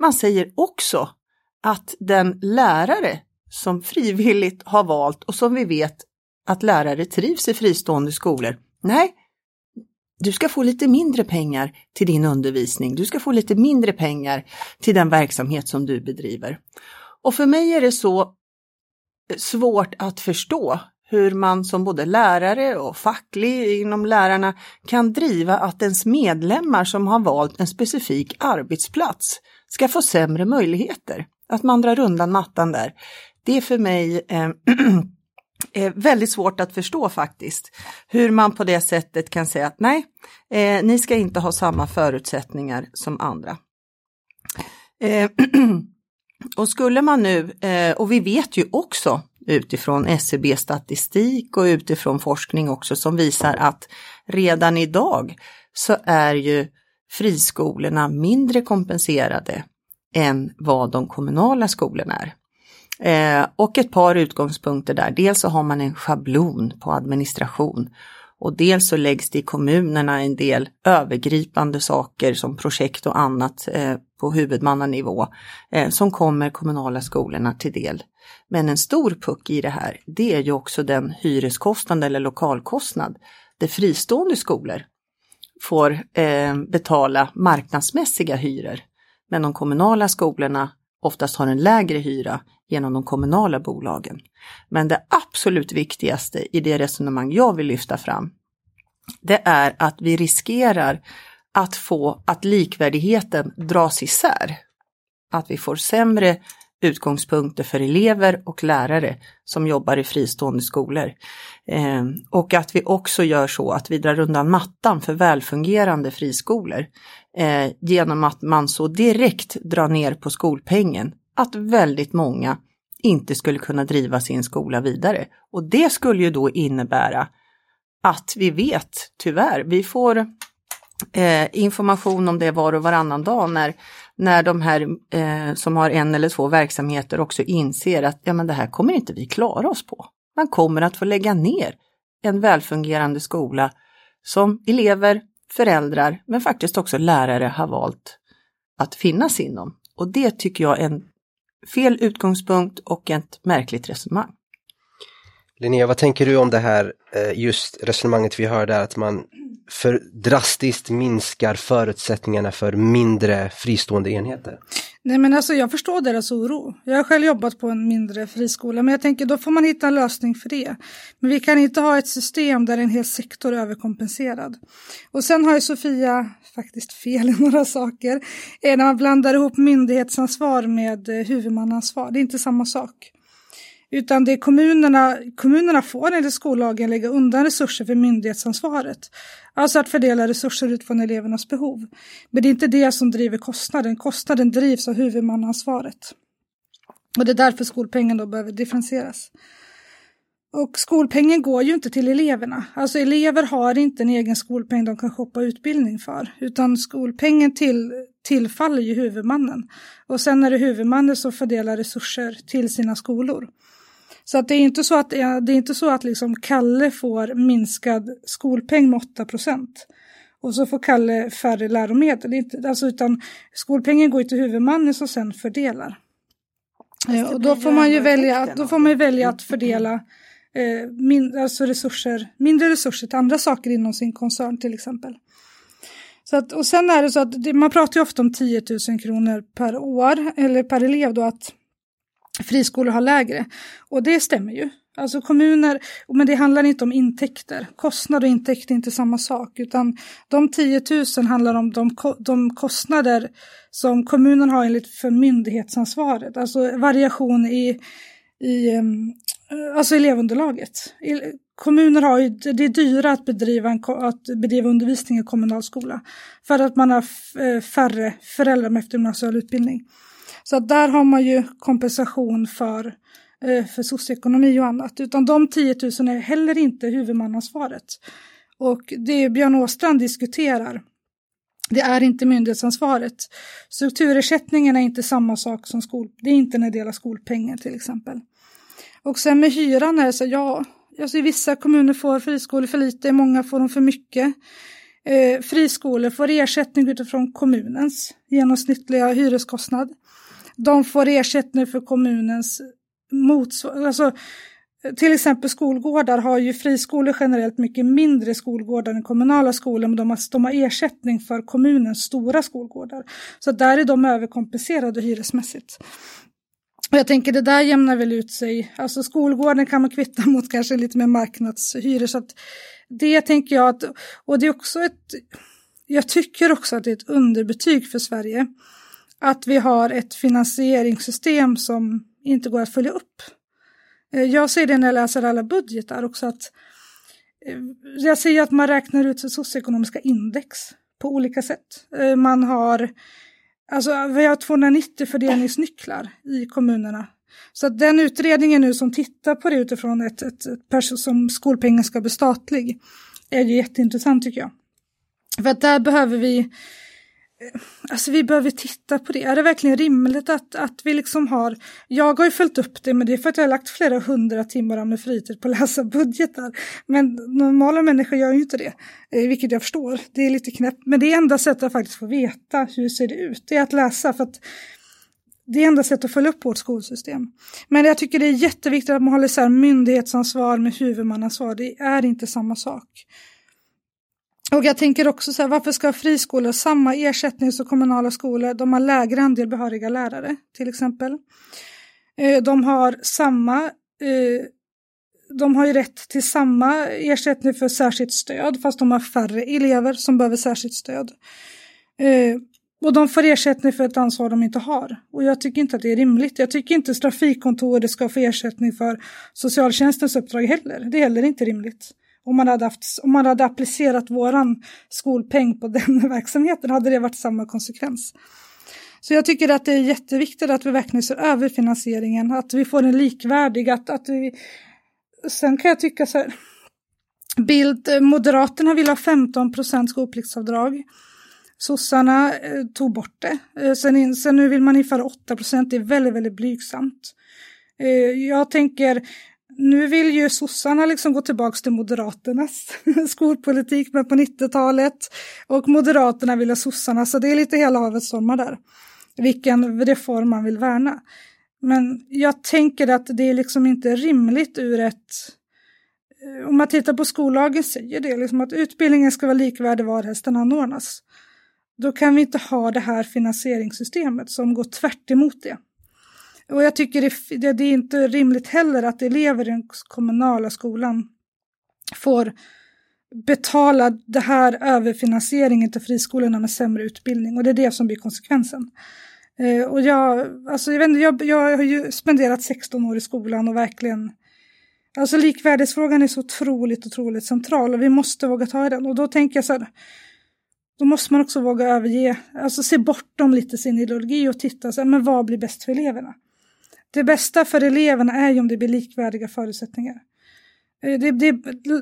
Man säger också att den lärare som frivilligt har valt och som vi vet att lärare trivs i fristående skolor, nej, du ska få lite mindre pengar till din undervisning. Du ska få lite mindre pengar till den verksamhet som du bedriver. Och för mig är det så svårt att förstå hur man som både lärare och facklig inom lärarna kan driva att ens medlemmar som har valt en specifik arbetsplats ska få sämre möjligheter. Att man drar undan mattan där. Det är för mig eh, är eh, väldigt svårt att förstå faktiskt. Hur man på det sättet kan säga att nej, eh, ni ska inte ha samma förutsättningar som andra. Eh, och skulle man nu, eh, och vi vet ju också utifrån SCB statistik och utifrån forskning också som visar att redan idag så är ju friskolorna mindre kompenserade än vad de kommunala skolorna är. Eh, och ett par utgångspunkter där. Dels så har man en schablon på administration och dels så läggs det i kommunerna en del övergripande saker som projekt och annat eh, på huvudmannanivå eh, som kommer kommunala skolorna till del. Men en stor puck i det här, det är ju också den hyreskostnad eller lokalkostnad där fristående skolor får eh, betala marknadsmässiga hyror. Men de kommunala skolorna oftast har en lägre hyra genom de kommunala bolagen. Men det absolut viktigaste i det resonemang jag vill lyfta fram, det är att vi riskerar att få att likvärdigheten dras isär. Att vi får sämre utgångspunkter för elever och lärare som jobbar i fristående skolor. Eh, och att vi också gör så att vi drar undan mattan för välfungerande friskolor eh, genom att man så direkt drar ner på skolpengen att väldigt många inte skulle kunna driva sin skola vidare. Och det skulle ju då innebära att vi vet, tyvärr, vi får eh, information om det var och varannan dag när, när de här eh, som har en eller två verksamheter också inser att ja, men det här kommer inte vi klara oss på. Man kommer att få lägga ner en välfungerande skola som elever, föräldrar men faktiskt också lärare har valt att finnas inom. Och det tycker jag är en fel utgångspunkt och ett märkligt resonemang. Linnea, vad tänker du om det här eh, just resonemanget vi hör där att man för drastiskt minskar förutsättningarna för mindre fristående enheter? Nej men alltså jag förstår deras oro. Jag har själv jobbat på en mindre friskola men jag tänker då får man hitta en lösning för det. Men vi kan inte ha ett system där en hel sektor är överkompenserad. Och sen har ju Sofia faktiskt fel i några saker. När man blandar ihop myndighetsansvar med eh, huvudmannansvar, det är inte samma sak. Utan det är kommunerna, kommunerna får enligt skollagen lägga undan resurser för myndighetsansvaret. Alltså att fördela resurser utifrån elevernas behov. Men det är inte det som driver kostnaden. Kostnaden drivs av huvudmannaansvaret. Och det är därför skolpengen då behöver differentieras. Och skolpengen går ju inte till eleverna. Alltså elever har inte en egen skolpeng de kan shoppa utbildning för. Utan skolpengen till, tillfaller ju huvudmannen. Och sen är det huvudmannen som fördelar resurser till sina skolor. Så att det är inte så att, det är inte så att liksom Kalle får minskad skolpeng med 8 procent. Och så får Kalle färre läromedel. Inte, alltså, utan skolpengen går till huvudmannen som sen fördelar. Eh, och då får man ju välja, då får man ju välja att fördela eh, min, alltså resurser, mindre resurser till andra saker inom sin koncern till exempel. Så att, och sen är det så att det, man pratar ju ofta om 10 000 kronor per år eller per elev då att friskolor har lägre. Och det stämmer ju. Alltså kommuner, men det handlar inte om intäkter. Kostnad och intäkt är inte samma sak, utan de 10 000 handlar om de, de kostnader som kommunen har enligt för myndighetsansvaret, alltså variation i, i alltså elevunderlaget. kommuner har ju, det är dyrare att bedriva, en, att bedriva undervisning i kommunal skola. För att man har eh, färre föräldrar med eftergymnasial utbildning. Så att där har man ju kompensation för, eh, för socioekonomi och annat. Utan de 10 000 är heller inte huvudmannansvaret. Och det Björn Åstrand diskuterar, det är inte myndighetsansvaret. Strukturersättningen är inte samma sak som skol, det är inte en del av skolpengen till exempel. Och sen med hyran är det så, ja, alltså i vissa kommuner får friskolor för lite, i många får de för mycket. Eh, friskolor får ersättning utifrån kommunens genomsnittliga hyreskostnad. De får ersättning för kommunens motsvarande, alltså till exempel skolgårdar har ju friskolor generellt mycket mindre skolgårdar än kommunala skolor, men de har, de har ersättning för kommunens stora skolgårdar. Så där är de överkompenserade hyresmässigt. Och jag tänker det där jämnar väl ut sig. Alltså skolgården kan man kvitta mot kanske lite mer marknadshyror. Så att det tänker jag att, och det är också ett, jag tycker också att det är ett underbetyg för Sverige. Att vi har ett finansieringssystem som inte går att följa upp. Eh, jag ser det när jag läser alla budgetar också att eh, jag ser att man räknar ut socioekonomiska index på olika sätt. Eh, man har Alltså vi har 290 fördelningsnycklar i kommunerna. Så att den utredningen nu som tittar på det utifrån ett, ett, ett som skolpengen ska bli statlig är ju jätteintressant tycker jag. För att där behöver vi Alltså vi behöver titta på det. Är det verkligen rimligt att, att vi liksom har... Jag har ju följt upp det, men det är för att jag har lagt flera hundra timmar av min fritid på att läsa budgetar. Men normala människor gör ju inte det, eh, vilket jag förstår. Det är lite knäppt, men det är enda sättet att faktiskt få veta hur ser det ut. Det är att läsa, för att det är enda sättet att följa upp vårt skolsystem. Men jag tycker det är jätteviktigt att man håller isär myndighetsansvar med huvudmannansvar. Det är inte samma sak. Och jag tänker också så här, varför ska friskolor ha samma ersättning som kommunala skolor? De har lägre andel behöriga lärare till exempel. Eh, de har samma eh, de har ju rätt till samma ersättning för särskilt stöd fast de har färre elever som behöver särskilt stöd. Eh, och de får ersättning för ett ansvar de inte har. Och jag tycker inte att det är rimligt. Jag tycker inte trafikkontoret ska få ersättning för socialtjänstens uppdrag heller. Det är heller inte rimligt om man hade, haft, om man hade applicerat våran skolpeng på den verksamheten hade det varit samma konsekvens. Så jag tycker att det är jätteviktigt att vi verkligen ser över finansieringen, att vi får en likvärdig, att, att vi... Sen kan jag tycka så här, Bild, Moderaterna vill ha 15 procent skolpliktsavdrag. Sossarna eh, tog bort det. Eh, sen, sen nu vill man införa 8 procent, det är väldigt, väldigt blygsamt. Eh, jag tänker, nu vill ju sossarna liksom gå tillbaka till Moderaternas skolpolitik men på 90-talet och Moderaterna vill ha sossarna så det är lite hela havet stormar där. Vilken reform man vill värna. Men jag tänker att det är liksom inte rimligt ur ett eh, om man tittar på skollagen säger det liksom att utbildningen ska vara likvärdig varhelst den anordnas. Då kan vi inte ha det här finansieringssystemet som går tvärt emot det. Och jag tycker det, det, det är inte rimligt heller att elever i den kommunala skolan får betala det här överfinansieringen till friskolorna med sämre utbildning och det är det som blir konsekvensen. Eh, och jag, alltså jag, vet inte, jag, jag har ju spenderat 16 år i skolan och verkligen Alltså likvärdighetsfrågan är så otroligt, otroligt central och vi måste våga ta i den. Och då tänker jag så här, då måste man också våga överge, alltså se bortom lite sin ideologi och titta så här, men vad blir bäst för eleverna? Det bästa för eleverna är ju om det blir likvärdiga förutsättningar. Eh, det, det,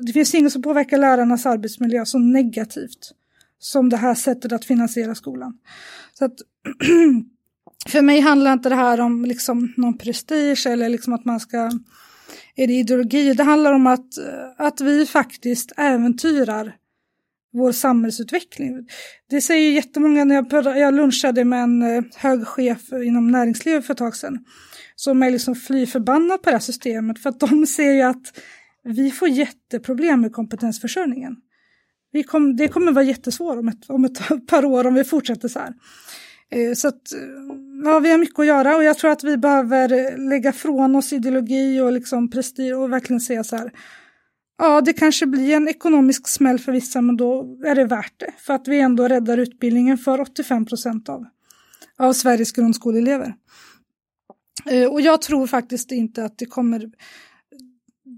det finns inget som påverkar lärarnas arbetsmiljö så negativt som det här sättet att finansiera skolan. Så att, för mig handlar inte det här om liksom någon prestige eller liksom att man ska är det ideologi. Det handlar om att, eh, att vi faktiskt äventyrar vår samhällsutveckling. Det säger jättemånga när jag, jag lunchade med en eh, hög chef inom näringslivet för ett tag sedan som är liksom fly förbannad på det här systemet för att de ser ju att vi får jätteproblem med kompetensförsörjningen. Vi kom, det kommer vara jättesvårt om ett, om ett par år om vi fortsätter så här. Eh, så att, eh, ja, vi har mycket att göra och jag tror att vi behöver lägga från oss ideologi och liksom prestige och verkligen säga så här. Ja, det kanske blir en ekonomisk smäll för vissa, men då är det värt det. För att vi ändå räddar utbildningen för 85 procent av, av Sveriges grundskoleelever. Eh, och jag tror faktiskt inte att det kommer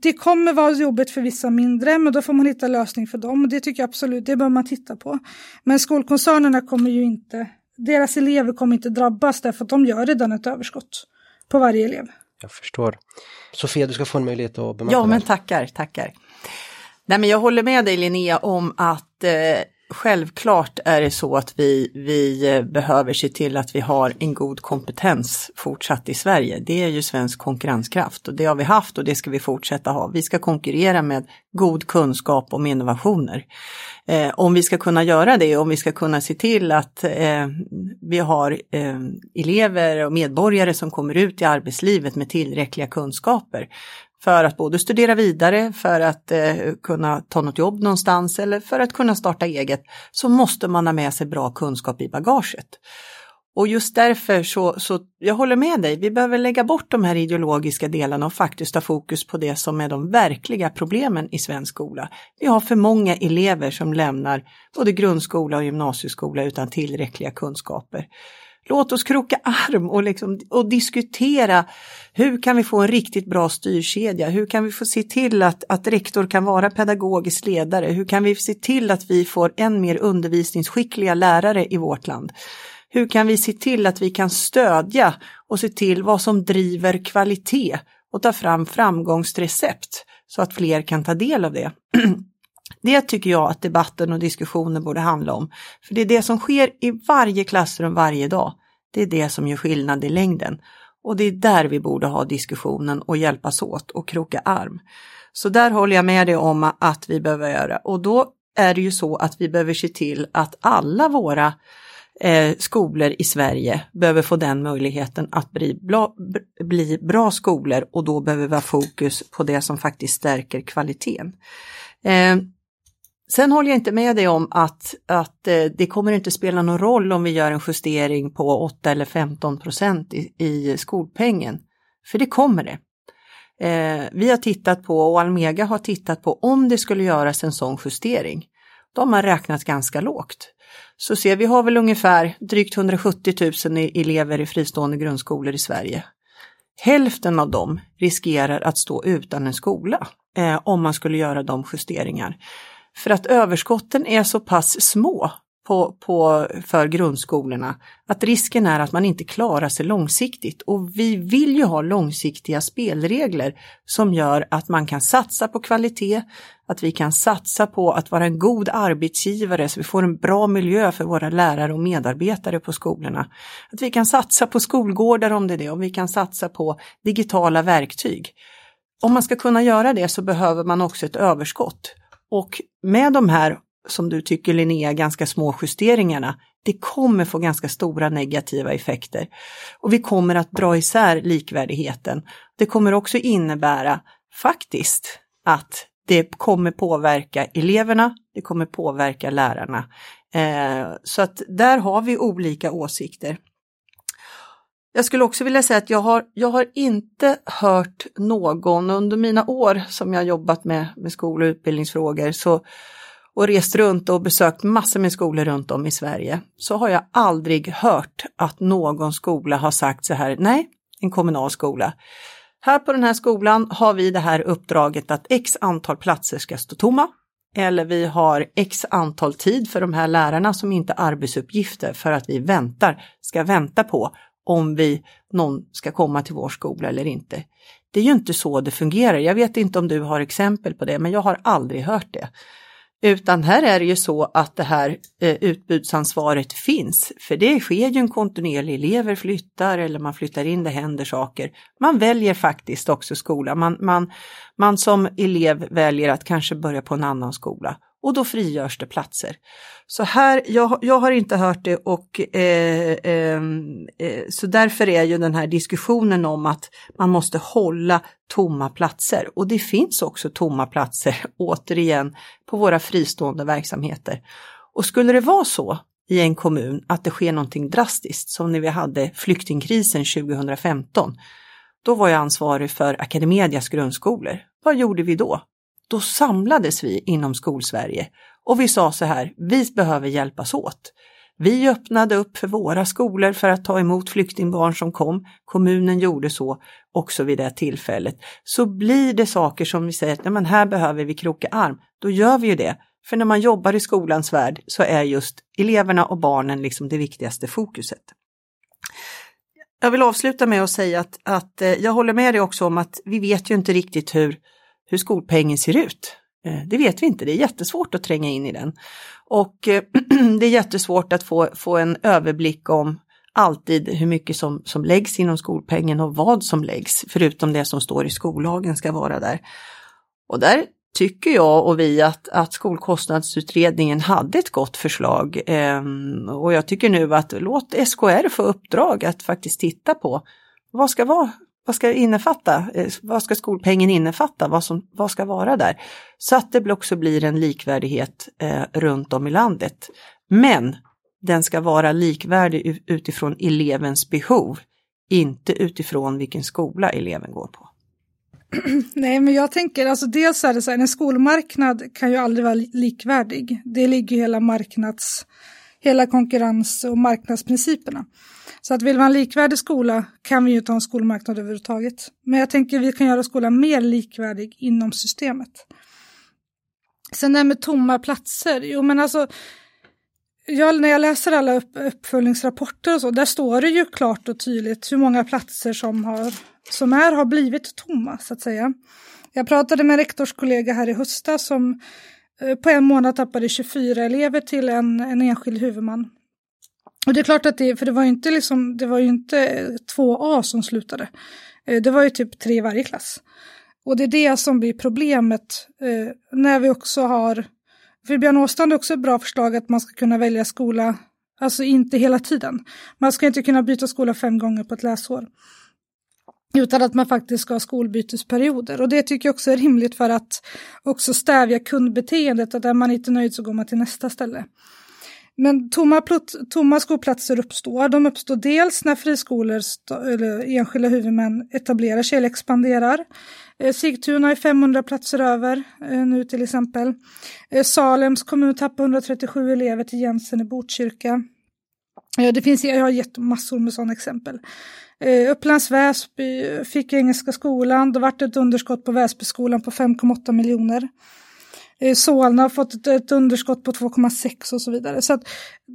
det kommer vara jobbigt för vissa mindre, men då får man hitta lösning för dem. Det tycker jag absolut, det bör man titta på. Men skolkoncernerna kommer ju inte, deras elever kommer inte drabbas därför att de gör redan ett överskott på varje elev. Jag förstår. Sofia, du ska få en möjlighet att bemöta Ja, men tackar, tackar. Nej, men jag håller med dig Linnea om att eh, Självklart är det så att vi, vi eh, behöver se till att vi har en god kompetens fortsatt i Sverige. Det är ju svensk konkurrenskraft och det har vi haft och det ska vi fortsätta ha. Vi ska konkurrera med god kunskap om innovationer. Eh, om vi ska kunna göra det, om vi ska kunna se till att eh, vi har eh, elever och medborgare som kommer ut i arbetslivet med tillräckliga kunskaper, för att både studera vidare, för att eh, kunna ta något jobb någonstans eller för att kunna starta eget, så måste man ha med sig bra kunskap i bagaget. Och just därför så, så, jag håller med dig, vi behöver lägga bort de här ideologiska delarna och faktiskt ha fokus på det som är de verkliga problemen i svensk skola. Vi har för många elever som lämnar både grundskola och gymnasieskola utan tillräckliga kunskaper. Låt oss kroka arm och, liksom, och diskutera hur kan vi få en riktigt bra styrkedja? Hur kan vi få se till att, att rektor kan vara pedagogisk ledare? Hur kan vi se till att vi får än mer undervisningsskickliga lärare i vårt land? Hur kan vi se till att vi kan stödja och se till vad som driver kvalitet och ta fram framgångsrecept så att fler kan ta del av det? Det tycker jag att debatten och diskussionen borde handla om. För det är det som sker i varje klassrum varje dag. Det är det som gör skillnad i längden. Och det är där vi borde ha diskussionen och hjälpas åt och kroka arm. Så där håller jag med dig om att vi behöver göra. Och då är det ju så att vi behöver se till att alla våra eh, skolor i Sverige behöver få den möjligheten att bli bra, bli bra skolor och då behöver vi ha fokus på det som faktiskt stärker kvaliteten. Eh, Sen håller jag inte med dig om att, att eh, det kommer inte spela någon roll om vi gör en justering på 8 eller 15 procent i, i skolpengen. För det kommer det. Eh, vi har tittat på och Almega har tittat på om det skulle göras en sån justering. De har räknat ganska lågt. Så ser vi har väl ungefär drygt 170 000 elever i fristående grundskolor i Sverige. Hälften av dem riskerar att stå utan en skola eh, om man skulle göra de justeringar. För att överskotten är så pass små på, på, för grundskolorna att risken är att man inte klarar sig långsiktigt. Och vi vill ju ha långsiktiga spelregler som gör att man kan satsa på kvalitet, att vi kan satsa på att vara en god arbetsgivare så vi får en bra miljö för våra lärare och medarbetare på skolorna. Att vi kan satsa på skolgårdar om det är det, och vi kan satsa på digitala verktyg. Om man ska kunna göra det så behöver man också ett överskott. Och med de här, som du tycker Linnea, ganska små justeringarna, det kommer få ganska stora negativa effekter. Och vi kommer att dra isär likvärdigheten. Det kommer också innebära faktiskt att det kommer påverka eleverna, det kommer påverka lärarna. Eh, så att där har vi olika åsikter. Jag skulle också vilja säga att jag har, jag har inte hört någon under mina år som jag jobbat med, med skol och utbildningsfrågor så, och rest runt och besökt massor med skolor runt om i Sverige, så har jag aldrig hört att någon skola har sagt så här, nej, en kommunal skola. Här på den här skolan har vi det här uppdraget att x antal platser ska stå tomma. Eller vi har x antal tid för de här lärarna som inte har arbetsuppgifter för att vi väntar, ska vänta på om vi, någon ska komma till vår skola eller inte. Det är ju inte så det fungerar. Jag vet inte om du har exempel på det, men jag har aldrig hört det. Utan här är det ju så att det här eh, utbudsansvaret finns, för det sker ju en kontinuerlig, elever flyttar eller man flyttar in, det händer saker. Man väljer faktiskt också skola, man, man, man som elev väljer att kanske börja på en annan skola och då frigörs det platser. Så här, jag, jag har inte hört det och eh, ehm, eh, så därför är ju den här diskussionen om att man måste hålla tomma platser och det finns också tomma platser återigen på våra fristående verksamheter. Och skulle det vara så i en kommun att det sker någonting drastiskt som när vi hade flyktingkrisen 2015, då var jag ansvarig för Academedias grundskolor. Vad gjorde vi då? Då samlades vi inom Skolsverige och vi sa så här, vi behöver hjälpas åt. Vi öppnade upp för våra skolor för att ta emot flyktingbarn som kom. Kommunen gjorde så också vid det tillfället, så blir det saker som vi säger att men här behöver vi kroka arm. Då gör vi ju det. För när man jobbar i skolans värld så är just eleverna och barnen liksom det viktigaste fokuset. Jag vill avsluta med att säga att, att eh, jag håller med dig också om att vi vet ju inte riktigt hur, hur skolpengen ser ut. Eh, det vet vi inte, det är jättesvårt att tränga in i den. Och eh, det är jättesvårt att få, få en överblick om alltid hur mycket som, som läggs inom skolpengen och vad som läggs, förutom det som står i skollagen ska vara där. Och där tycker jag och vi att, att skolkostnadsutredningen hade ett gott förslag. Ehm, och jag tycker nu att låt SKR få uppdrag att faktiskt titta på vad ska vara vad ska det innefatta? Eh, vad ska skolpengen innefatta? Vad, som, vad ska vara där? Så att det också blir en likvärdighet eh, runt om i landet. Men den ska vara likvärdig utifrån elevens behov, inte utifrån vilken skola eleven går på. Nej, men jag tänker, alltså dels är det så här, en skolmarknad kan ju aldrig vara likvärdig. Det ligger hela marknads, hela konkurrens och marknadsprinciperna. Så att vill man likvärdig skola kan vi ju inte ha en skolmarknad överhuvudtaget. Men jag tänker vi kan göra skolan mer likvärdig inom systemet. Sen det här med tomma platser, jo men alltså jag, när jag läser alla upp, uppföljningsrapporter och så, där står det ju klart och tydligt hur många platser som, har, som är, har blivit tomma, så att säga. Jag pratade med en rektorskollega här i höstas som Eh, på en månad tappade 24 elever till en, en enskild huvudman. Och det är klart att det, för det var ju inte liksom, det var ju inte eh, 2A som slutade. Eh, det var ju typ tre i varje klass. Och det är det som blir problemet när vi också har för Björn Åstrand är också ett bra förslag att man ska kunna välja skola, alltså inte hela tiden. Man ska inte kunna byta skola fem gånger på ett läsår. Utan att man faktiskt ska ha skolbytesperioder. Och det tycker jag också är rimligt för att också stävja kundbeteendet, att är man inte nöjd så går man till nästa ställe. Men tomma, tomma skolplatser uppstår. De uppstår dels när friskolor eller enskilda huvudmän etablerar sig eller expanderar. Eh, Sigtuna är 500 platser över eh, nu till exempel. Eh, Salems kommun tappar 137 elever till Jensen i Botkyrka. Det finns, jag har gett massor med sådana exempel. Eh, Upplands Väsby fick Engelska skolan, det vart ett underskott på Väsbyskolan på 5,8 miljoner. Eh, Solna har fått ett, ett underskott på 2,6 och så vidare. Så att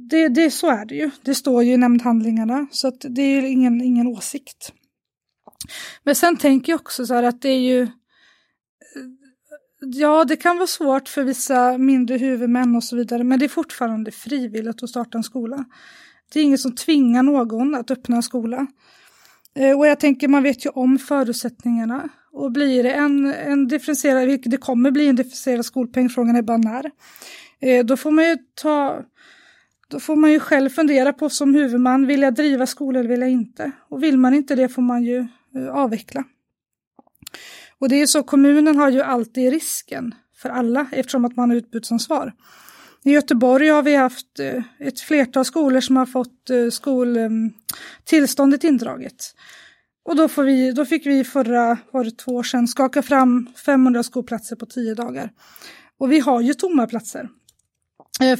det, det, så är det ju. Det står ju i nämndhandlingarna. Så att det är ingen, ingen åsikt. Men sen tänker jag också så här att det är ju eh, Ja, det kan vara svårt för vissa mindre huvudmän och så vidare, men det är fortfarande frivilligt att starta en skola. Det är ingen som tvingar någon att öppna en skola. Eh, och jag tänker, man vet ju om förutsättningarna. Och blir det en, en differentierad, vilket det kommer bli en differentierad skolpeng, frågan är bara när. Eh, då får man ju ta, då får man ju själv fundera på som huvudman, vill jag driva skola eller vill jag inte? Och vill man inte det får man ju eh, avveckla. Och det är så, kommunen har ju alltid risken för alla eftersom att man har utbudsansvar. I Göteborg har vi haft eh, ett flertal skolor som har fått eh, skoltillståndet eh, indraget. Och då, får vi, då fick vi förra, var det två år sedan, skaka fram 500 skolplatser på tio dagar. Och vi har ju tomma platser.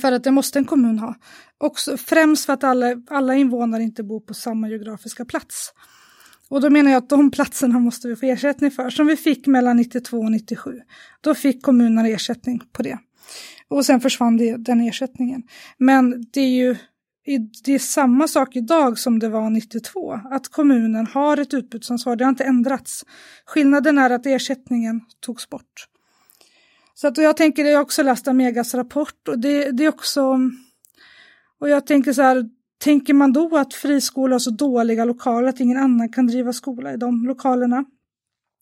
För att det måste en kommun ha. Också främst för att alla, alla invånare inte bor på samma geografiska plats. Och då menar jag att de platserna måste vi få ersättning för, som vi fick mellan 92 och 97. Då fick kommunerna ersättning på det. Och sen försvann det, den ersättningen. Men det är ju det är samma sak idag som det var 92, att kommunen har ett utbudsansvar, det har inte ändrats. Skillnaden är att ersättningen togs bort. Så att, jag tänker, jag har också läst Amegas rapport och det, det är också... Och jag tänker så här, tänker man då att friskolor har så dåliga lokaler att ingen annan kan driva skola i de lokalerna?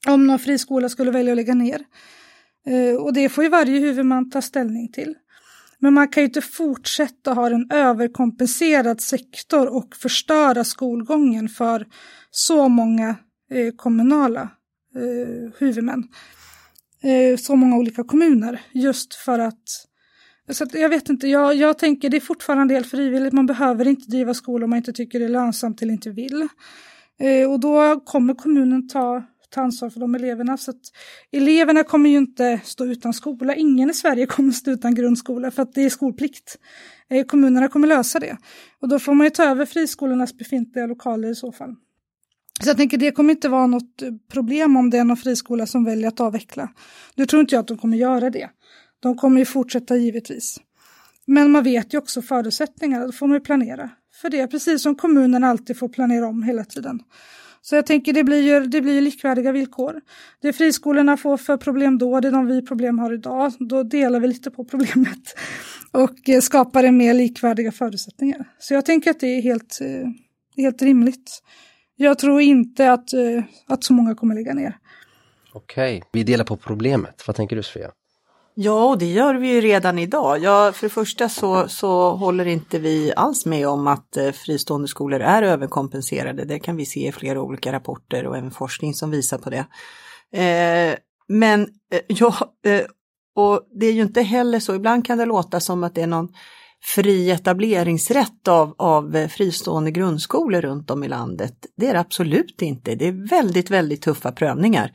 Om någon friskola skulle välja att lägga ner. Eh, och det får ju varje huvudman ta ställning till. Men man kan ju inte fortsätta ha en överkompenserad sektor och förstöra skolgången för så många eh, kommunala eh, huvudmän. Så många olika kommuner just för att så att jag vet inte, jag, jag tänker det är fortfarande helt frivilligt, man behöver inte driva skola om man inte tycker det är lönsamt eller inte vill. Eh, och då kommer kommunen ta ta ansvar för de eleverna. Så att eleverna kommer ju inte stå utan skola. Ingen i Sverige kommer stå utan grundskola för att det är skolplikt. Eh, kommunerna kommer lösa det. Och då får man ju ta över friskolornas befintliga lokaler i så fall. Så jag tänker det kommer inte vara något eh, problem om det är någon friskola som väljer att avveckla. Nu tror inte jag att de kommer göra det. De kommer ju fortsätta givetvis. Men man vet ju också förutsättningarna, då får man ju planera för det, precis som kommunen alltid får planera om hela tiden. Så jag tänker det blir ju, det blir ju likvärdiga villkor. Det friskolorna får för problem då, det är de vi problem har idag. Då delar vi lite på problemet och eh, skapar en mer likvärdiga förutsättningar. Så jag tänker att det är helt, eh, helt rimligt. Jag tror inte att, eh, att så många kommer lägga ner. Okej, vi delar på problemet. Vad tänker du Sofia? Ja, och det gör vi ju redan idag. Ja, för det första så, så håller inte vi alls med om att eh, fristående skolor är överkompenserade. Det kan vi se i flera olika rapporter och även forskning som visar på det. Eh, men eh, ja, eh, och det är ju inte heller så, ibland kan det låta som att det är någon fri etableringsrätt av, av eh, fristående grundskolor runt om i landet. Det är det absolut inte. Det är väldigt, väldigt tuffa prövningar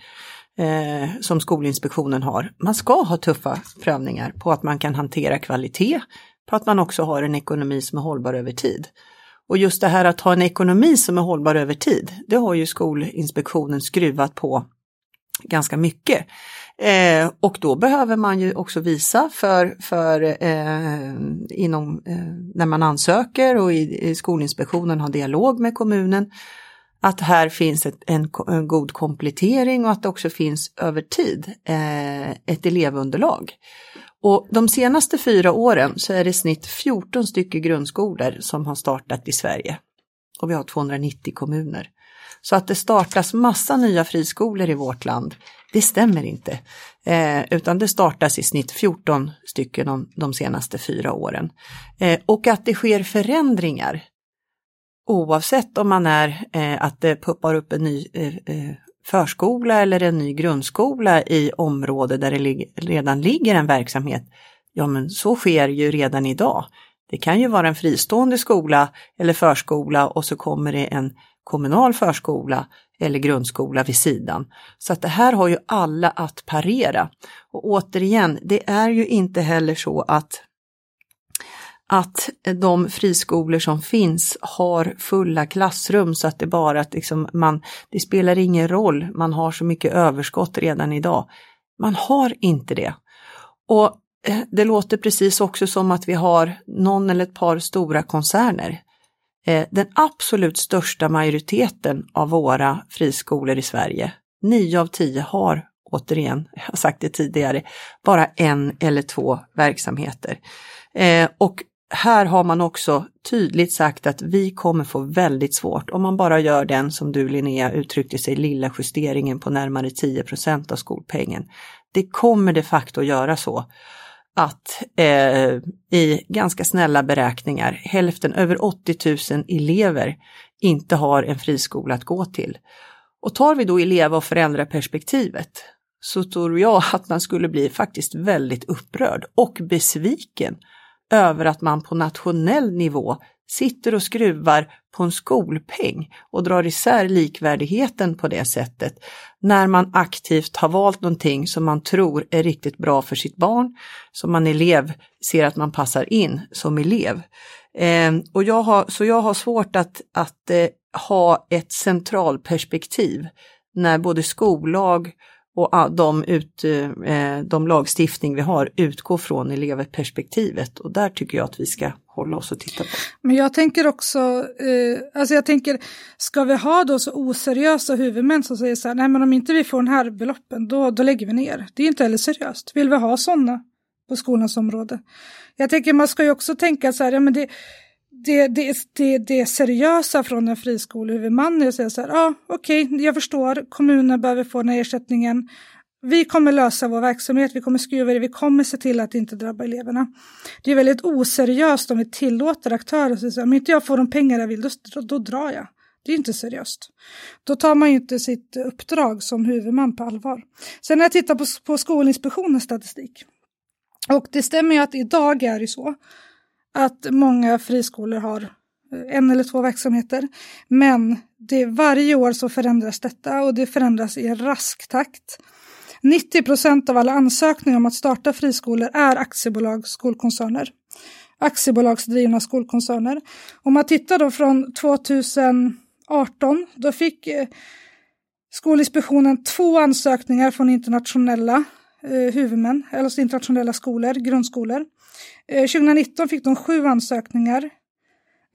eh, som Skolinspektionen har. Man ska ha tuffa prövningar på att man kan hantera kvalitet, på att man också har en ekonomi som är hållbar över tid. Och just det här att ha en ekonomi som är hållbar över tid, det har ju Skolinspektionen skruvat på ganska mycket. Eh, och då behöver man ju också visa för, för eh, inom, eh, när man ansöker och i, i Skolinspektionen har dialog med kommunen att här finns ett, en, en, god komplettering och att det också finns över tid eh, ett elevunderlag. Och de senaste fyra åren så är det i snitt 14 stycken grundskolor som har startat i Sverige. Och vi har 290 kommuner. Så att det startas massa nya friskolor i vårt land, det stämmer inte. Eh, utan det startas i snitt 14 stycken de, de senaste fyra åren. Eh, och att det sker förändringar oavsett om man är eh, att det puppar upp en ny eh, eh, förskola eller en ny grundskola i område där det lig redan ligger en verksamhet. Ja, men så sker ju redan idag. Det kan ju vara en fristående skola eller förskola och så kommer det en kommunal förskola eller grundskola vid sidan. Så att det här har ju alla att parera. Och återigen, det är ju inte heller så att att de friskolor som finns har fulla klassrum så att det bara att liksom man, det spelar ingen roll, man har så mycket överskott redan idag. Man har inte det. Och eh, det låter precis också som att vi har någon eller ett par stora koncerner. Eh, den absolut största majoriteten av våra friskolor i Sverige, nio av tio har återigen, jag har sagt det tidigare, bara en eller två verksamheter. Eh, och här har man också tydligt sagt att vi kommer få väldigt svårt om man bara gör den som du Linnea uttryckte sig, lilla justeringen på närmare 10% av skolpengen. Det kommer de facto att göra så att eh, i ganska snälla beräkningar hälften, över 80 000 elever inte har en friskola att gå till. Och tar vi då elev och föräldraperspektivet så tror jag att man skulle bli faktiskt väldigt upprörd och besviken över att man på nationell nivå sitter och skruvar på en skolpeng och drar isär likvärdigheten på det sättet när man aktivt har valt någonting som man tror är riktigt bra för sitt barn, som man elev ser att man passar in som elev. Eh, och jag har, så jag har svårt att, att eh, ha ett centralperspektiv när både skollag och ah, de, ut, eh, eh, de lagstiftning vi har utgår från elevperspektivet och där tycker jag att vi ska hålla oss och titta på. Men jag tänker också, eh, alltså jag tänker, ska vi ha då så oseriösa huvudmän som säger så här, nej men om inte vi får den här beloppen då, då lägger vi ner. Det är inte heller seriöst. Vill vi ha sådana på skolans område? Jag tänker man ska ju också tänka så här, ja men det, det, det, det, det seriösa från en friskolehuvudman är att säga så här, ja ah, okej, okay, jag förstår, kommunen behöver få den här ersättningen. Vi kommer lösa vår verksamhet, vi kommer skruva det, vi kommer se till att det inte drabbar eleverna. Det är väldigt oseriöst om vi tillåter aktörer att säga, om inte jag får de pengar jag vill, då, då drar jag. Det är inte seriöst. Då tar man ju inte sitt uppdrag som huvudman på allvar. Sen när jag tittar på, på Skolinspektionens statistik, och det stämmer ju att idag är det så att många friskolor har eh, en eller två verksamheter. Men det, varje år så förändras detta och det förändras i en rask takt. 90 procent av alla ansökningar om att starta friskolor är aktiebolag, skolkoncerner. Aktiebolagsdrivna skolkoncerner. Om man tittar då från 2018 då fick eh, Skolinspektionen två ansökningar från internationella eh, huvudmän, alltså internationella skolor, grundskolor. Eh, 2019 fick de sju ansökningar.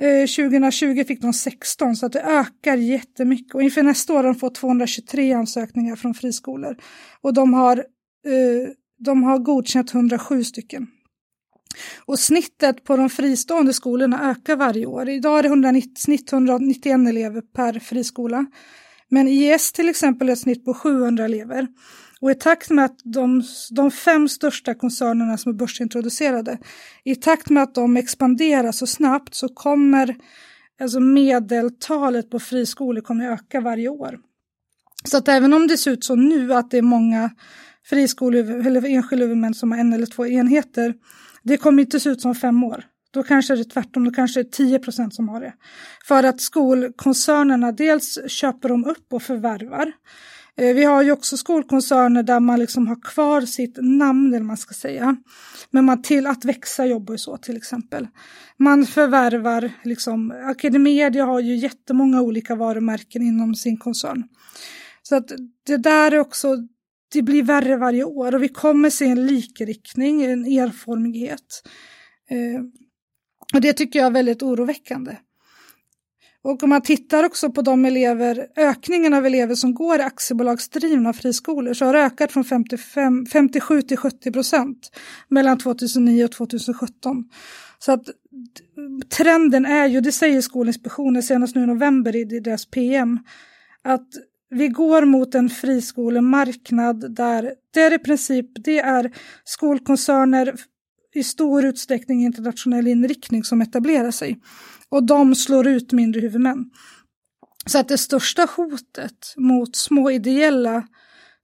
Eh, 2020 fick de 16 så att det ökar jättemycket och inför nästa år har de fått 223 ansökningar från friskolor. Och de har, eh, de har godkänt 107 stycken. Och snittet på de fristående skolorna ökar varje år. Idag är det 190, snitt 191 elever per friskola. Men IS till exempel är ett snitt på 700 elever. Och i takt med att de, de fem största koncernerna som är börsintroducerade, i takt med att de expanderar så snabbt så kommer alltså medeltalet på friskolor kommer öka varje år. Så att även om det ser ut så nu att det är många friskolor eller enskilda huvudmän som har en eller två enheter, det kommer inte se ut som fem år. Då kanske det är tvärtom, då kanske det är 10 procent som har det. För att skolkoncernerna dels köper de upp och förvärvar. Eh, vi har ju också skolkoncerner där man liksom har kvar sitt namn, eller man ska säga. Men man till att växa jobbar ju så till exempel. Man förvärvar, liksom, Academedia har ju jättemånga olika varumärken inom sin koncern. Så att det där är också, det blir värre varje år och vi kommer se en likriktning, en erformighet. Eh, och det tycker jag är väldigt oroväckande. Och om man tittar också på de elever, ökningen av elever som går i aktiebolagsdrivna friskolor så har det ökat från 55, 57 till 70 procent mellan 2009 och 2017. Så att trenden är ju, det säger Skolinspektionen senast nu i november i deras PM, att vi går mot en friskolemarknad där det är i princip det är skolkoncerner i stor utsträckning internationell inriktning som etablerar sig. Och de slår ut mindre huvudmän. Så att det största hotet mot små ideella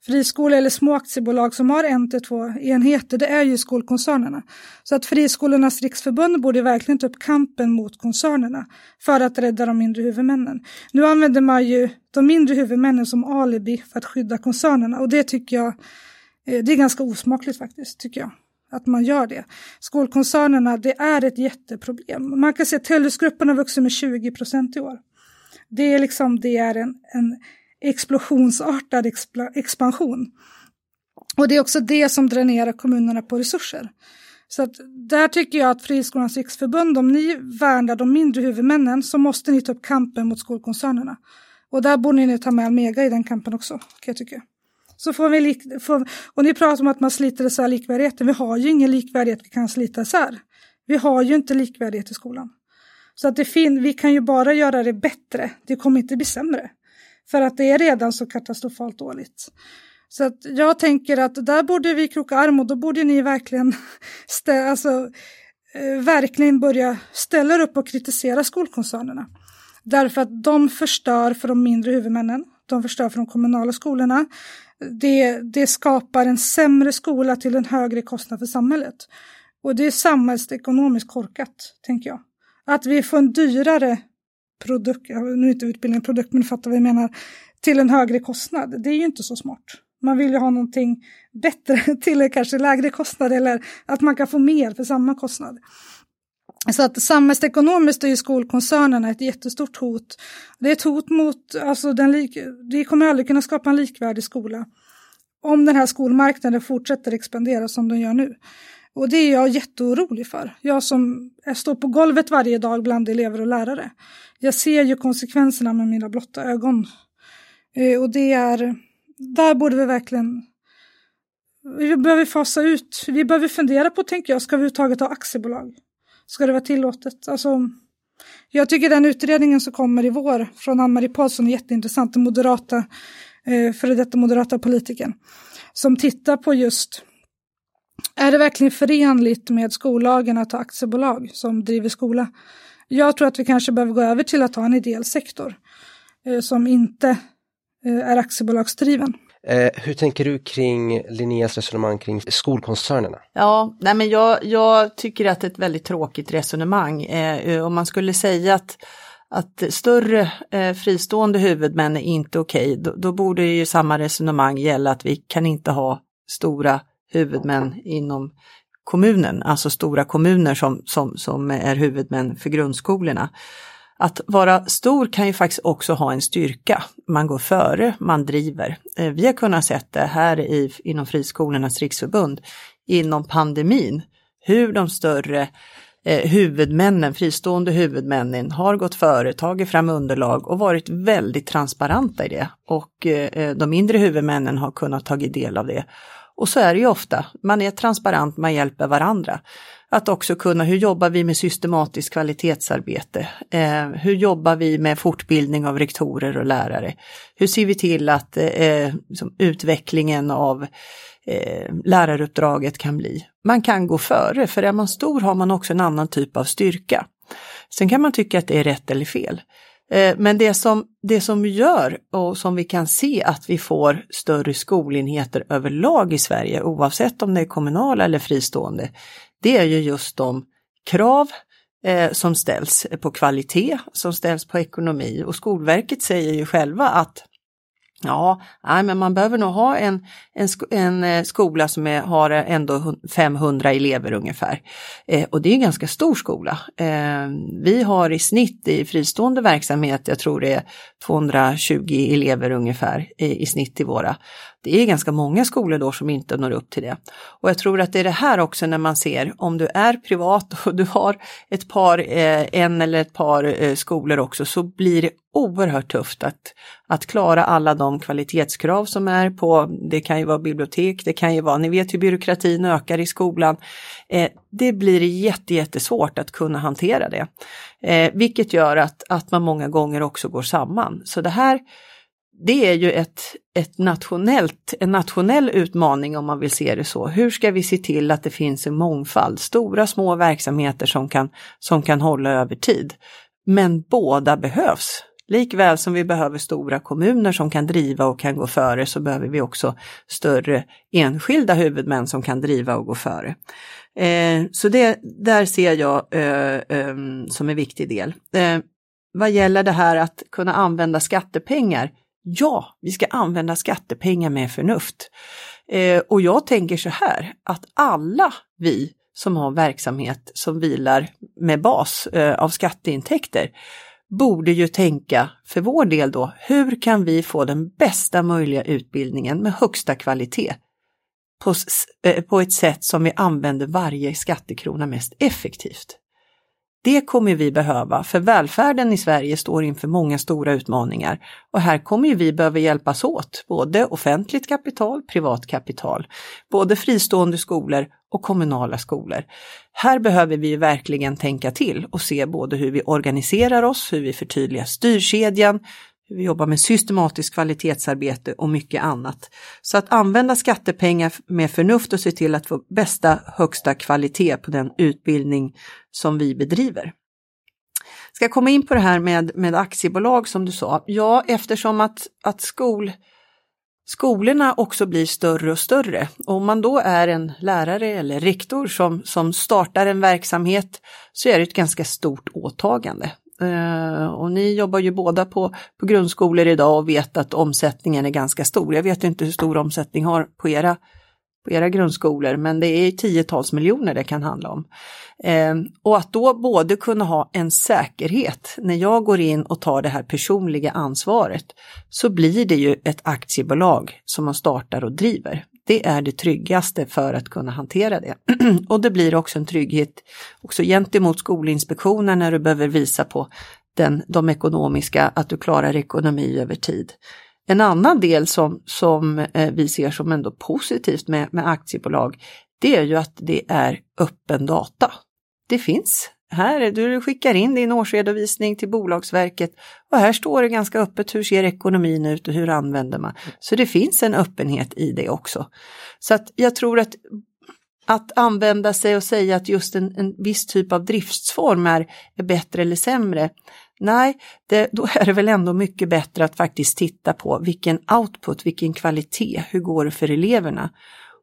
friskolor eller små aktiebolag som har en till två enheter, det är ju skolkoncernerna. Så att Friskolornas riksförbund borde verkligen ta upp kampen mot koncernerna för att rädda de mindre huvudmännen. Nu använder man ju de mindre huvudmännen som alibi för att skydda koncernerna och det tycker jag, eh, det är ganska osmakligt faktiskt, tycker jag att man gör det. Skolkoncernerna, det är ett jätteproblem. Man kan se att Tellusgruppen har vuxit med 20 procent i år. Det är, liksom, det är en, en explosionsartad expansion. Och det är också det som dränerar kommunerna på resurser. Så att där tycker jag att Friskolornas riksförbund, om ni värnar de mindre huvudmännen så måste ni ta upp kampen mot skolkoncernerna. Och där borde ni ta med Almega i den kampen också, kan jag tycka. Så får vi får, och ni pratar om att man sliter isär likvärdigheten. Vi har ju ingen likvärdighet vi kan slita isär. Vi har ju inte likvärdighet i skolan. Så att det fin vi kan ju bara göra det bättre. Det kommer inte bli sämre. För att det är redan så katastrofalt dåligt. Så att jag tänker att där borde vi kroka arm och då borde ni verkligen, alltså, eh, verkligen börja ställa upp och kritisera skolkoncernerna. Därför att de förstör för de mindre huvudmännen, de förstör för de kommunala skolorna, det, det skapar en sämre skola till en högre kostnad för samhället. Och det är samhällsekonomiskt korkat, tänker jag. Att vi får en dyrare produkt, nu är inte utbildning en produkt, men fattar vad jag menar, till en högre kostnad. Det är ju inte så smart. Man vill ju ha någonting bättre till en kanske lägre kostnad eller att man kan få mer för samma kostnad. Så att samhällsekonomiskt är ju skolkoncernerna ett jättestort hot. Det är ett hot mot, alltså den lik, vi kommer aldrig kunna skapa en likvärdig skola om den här skolmarknaden fortsätter expandera som den gör nu. Och det är jag jätteorolig för. Jag som jag står på golvet varje dag bland elever och lärare. Jag ser ju konsekvenserna med mina blotta ögon. Eh, och det är, där borde vi verkligen vi behöver fasa ut, vi behöver fundera på, tänker jag, ska vi överhuvudtaget ha aktiebolag? Ska det vara tillåtet? Alltså, jag tycker den utredningen som kommer i vår från Ann-Marie Paulsson är jätteintressant, den moderata, eh, före detta moderata politikern, som tittar på just är det verkligen förenligt med skollagen att ha aktiebolag som driver skola? Jag tror att vi kanske behöver gå över till att ha en ideell sektor eh, som inte eh, är aktiebolagsdriven. Eh, hur tänker du kring Linneas resonemang kring skolkoncernerna? Ja, nej men jag, jag tycker att det är ett väldigt tråkigt resonemang. Eh, om man skulle säga att, att större eh, fristående huvudmän är inte okej, okay, då, då, borde ju samma resonemang gälla att vi kan inte ha stora huvudmän inom kommunen, alltså stora kommuner som, som, som är huvudmän för grundskolorna att vara stor kan ju faktiskt också ha en styrka. Man går före, man driver. Eh, vi har kunnat se det här i, inom Friskolornas riksförbund inom pandemin, hur de större eh, huvudmännen, fristående huvudmännen har gått före, tagit fram underlag och varit väldigt transparenta i det. Och eh, eh de mindre huvudmännen har kunnat tagit del av det. Och så är det ju ofta, man är transparent, man hjälper varandra. Att också kunna, hur jobbar vi med systematiskt kvalitetsarbete? Eh, hur jobbar vi med fortbildning av rektorer och lärare? Hur ser vi till att eh, liksom utvecklingen av eh, läraruppdraget kan bli? Man kan gå före, för är man stor har man också en annan typ av styrka. Sen kan man tycka att det är rätt eller fel. Eh, men det som, det som gör och som vi kan se att vi får större skolenheter överlag i Sverige, oavsett om det är kommunala eller fristående, det är ju just de krav eh, som ställs på kvalitet, som ställs på ekonomi och Skolverket säger ju själva att Ja, nej, men man behöver nog ha en, en, en eh, skola som är, har ändå 500 elever ungefär. Eh, och det är en ganska stor skola. Eh, vi har i snitt i fristående verksamhet, jag tror det är 220 elever ungefär i, i snitt i våra. Det är ganska många skolor då som inte når upp till det. Och jag tror att det är det här också när man ser om du är privat och du har ett par, eh, en eller ett par eh, skolor också så blir det oerhört tufft att, att klara alla de kvalitetskrav som är på, det kan ju vara bibliotek, det kan ju vara, ni vet hur byråkratin ökar i skolan. Eh, det blir jätte, jättesvårt att kunna hantera det. Eh, vilket gör att, att man många gånger också går samman. Så det här det är ju ett, ett nationellt, en nationell utmaning om man vill se det så. Hur ska vi se till att det finns en mångfald, stora små verksamheter som kan, som kan hålla över tid. Men båda behövs. Likväl som vi behöver stora kommuner som kan driva och kan gå före så behöver vi också större enskilda huvudmän som kan driva och gå före. Eh, så det där ser jag eh, eh, som en viktig del. Eh, vad gäller det här att kunna använda skattepengar Ja, vi ska använda skattepengar med förnuft. Eh, och jag tänker så här att alla vi som har verksamhet som vilar med bas eh, av skatteintäkter borde ju tänka för vår del då, hur kan vi få den bästa möjliga utbildningen med högsta kvalitet på, eh, på ett sätt som vi använder varje skattekrona mest effektivt? Det kommer vi behöva, för välfärden i Sverige står inför många stora utmaningar och här kommer vi behöva hjälpas åt, både offentligt kapital, privat kapital, både fristående skolor och kommunala skolor. Här behöver vi verkligen tänka till och se både hur vi organiserar oss, hur vi förtydligar styrkedjan, vi jobbar med systematiskt kvalitetsarbete och mycket annat. Så att använda skattepengar med förnuft och se till att få bästa högsta kvalitet på den utbildning som vi bedriver. Ska jag komma in på det här med, med aktiebolag som du sa? Ja, eftersom att, att skol, skolorna också blir större och större. Om man då är en lärare eller rektor som, som startar en verksamhet så är det ett ganska stort åtagande. Eh, och ni jobbar ju båda på, på grundskolor idag och vet att omsättningen är ganska stor. Jag vet inte hur stor omsättning har på era, på era grundskolor, men det är tiotals miljoner det kan handla om. Eh, och att då både kunna ha en säkerhet när jag går in och tar det här personliga ansvaret så blir det ju ett aktiebolag som man startar och driver. Det är det tryggaste för att kunna hantera det. och det blir också en trygghet också gentemot Skolinspektionen när du behöver visa på den, de ekonomiska, att du klarar ekonomi över tid. En annan del som, som eh, vi ser som ändå positivt med, med aktiebolag, det är ju att det är öppen data. Det finns här, du skickar in din årsredovisning till Bolagsverket och här står det ganska öppet hur ser ekonomin ut och hur använder man. Så det finns en öppenhet i det också. Så att jag tror att att använda sig och säga att just en, en viss typ av driftsform är, är bättre eller sämre. Nej, det, då är det väl ändå mycket bättre att faktiskt titta på vilken output, vilken kvalitet, hur går det för eleverna?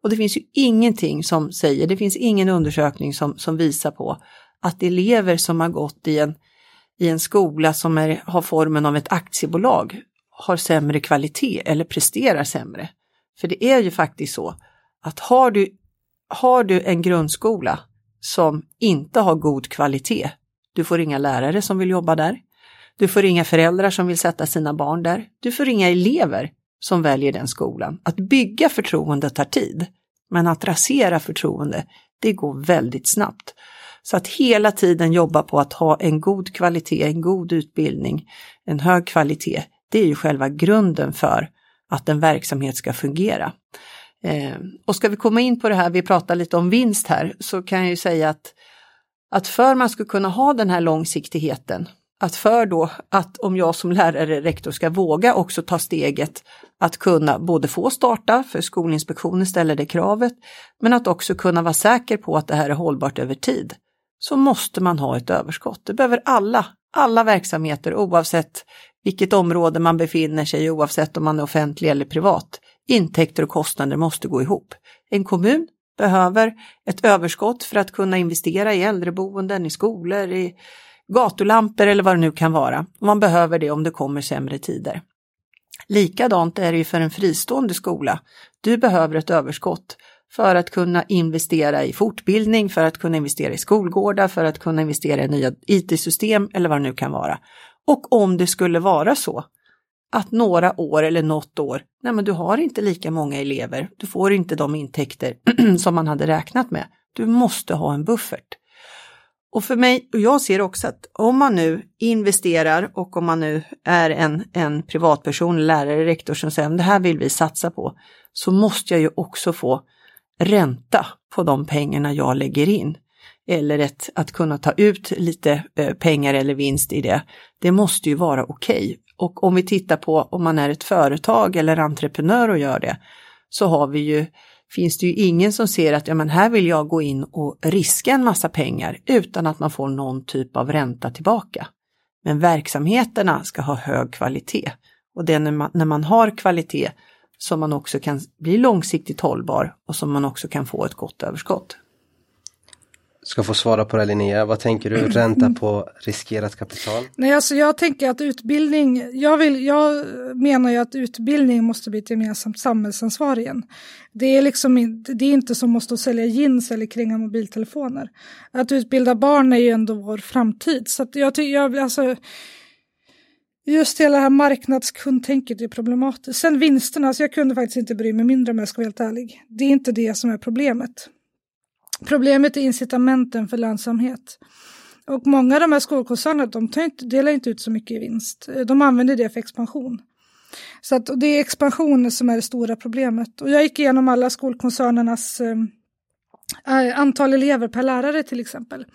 Och det finns ju ingenting som säger, det finns ingen undersökning som, som visar på att elever som har gått i en, i en skola som är, har formen av ett aktiebolag har sämre kvalitet eller presterar sämre. För det är ju faktiskt så att har du, har du en grundskola som inte har god kvalitet, du får inga lärare som vill jobba där, Du får inga föräldrar som vill sätta sina barn där. Du får inga elever som väljer den skolan. Att bygga förtroende tar tid, men att rasera förtroende, det går väldigt snabbt. Så att hela tiden jobba på att ha en god kvalitet, en god utbildning, en hög kvalitet, det är ju själva grunden för att en verksamhet ska fungera. Eh, och ska vi komma in på det här, vi pratar lite om vinst här, så kan jag ju säga att, att för man ska kunna ha den här långsiktigheten, att för då att om jag som lärare, rektor ska våga också ta steget att kunna både få starta, för Skolinspektionen ställer det kravet, men att också kunna vara säker på att det här är hållbart över tid, så måste man ha ett överskott. Det behöver alla, alla verksamheter oavsett vilket område man befinner sig i, oavsett om man är offentlig eller privat. Intäkter och kostnader måste gå ihop. En kommun behöver ett överskott för att kunna investera i äldreboenden, i skolor, i gatulampor eller vad det nu kan vara. Man behöver det om det kommer sämre tider. Likadant är det ju för en fristående skola. Du behöver ett överskott för att kunna investera i fortbildning, för att kunna investera i skolgårdar, för att kunna investera i nya IT-system eller vad det nu kan vara. Och om det skulle vara så att några år eller något år, nej men du har inte lika många elever, du får inte de intäkter som man hade räknat med. Du måste ha en buffert. Och för mig, och jag ser också att om man nu investerar och om man nu är en, en privatperson, lärare, rektor som säger att det här vill vi satsa på, så måste jag ju också få ränta på de pengarna jag lägger in. Eller ett, att kunna ta ut lite eh, pengar eller vinst i det. Det måste ju vara okej. Okay. Och om vi tittar på om man är ett företag eller entreprenör och gör det, så har vi ju finns det ju ingen som ser att ja, men här vill jag gå in och riska en massa pengar utan att man får någon typ av ränta tillbaka. Men verksamheterna ska ha hög kvalitet och det är när man, när man har kvalitet som man också kan bli långsiktigt hållbar och som man också kan få ett gott överskott ska få svara på det Linnea. Vad tänker du? Ränta på riskerat kapital? Nej, alltså jag tänker att utbildning, jag, vill, jag menar ju att utbildning måste bli ett gemensamt samhällsansvar igen. Det är liksom det är inte som att sälja jeans eller kringa mobiltelefoner. Att utbilda barn är ju ändå vår framtid. Så att jag tycker, jag, alltså, Just hela det här marknadskundtänket är problematiskt. Sen vinsterna, så jag kunde faktiskt inte bry mig mindre om jag ska vara helt ärlig. Det är inte det som är problemet. Problemet är incitamenten för lönsamhet. Och många av de här skolkoncernerna de inte, delar inte ut så mycket i vinst. De använder det för expansion. Så att, det är expansion som är det stora problemet. Och jag gick igenom alla skolkoncernernas eh antal elever per lärare till exempel.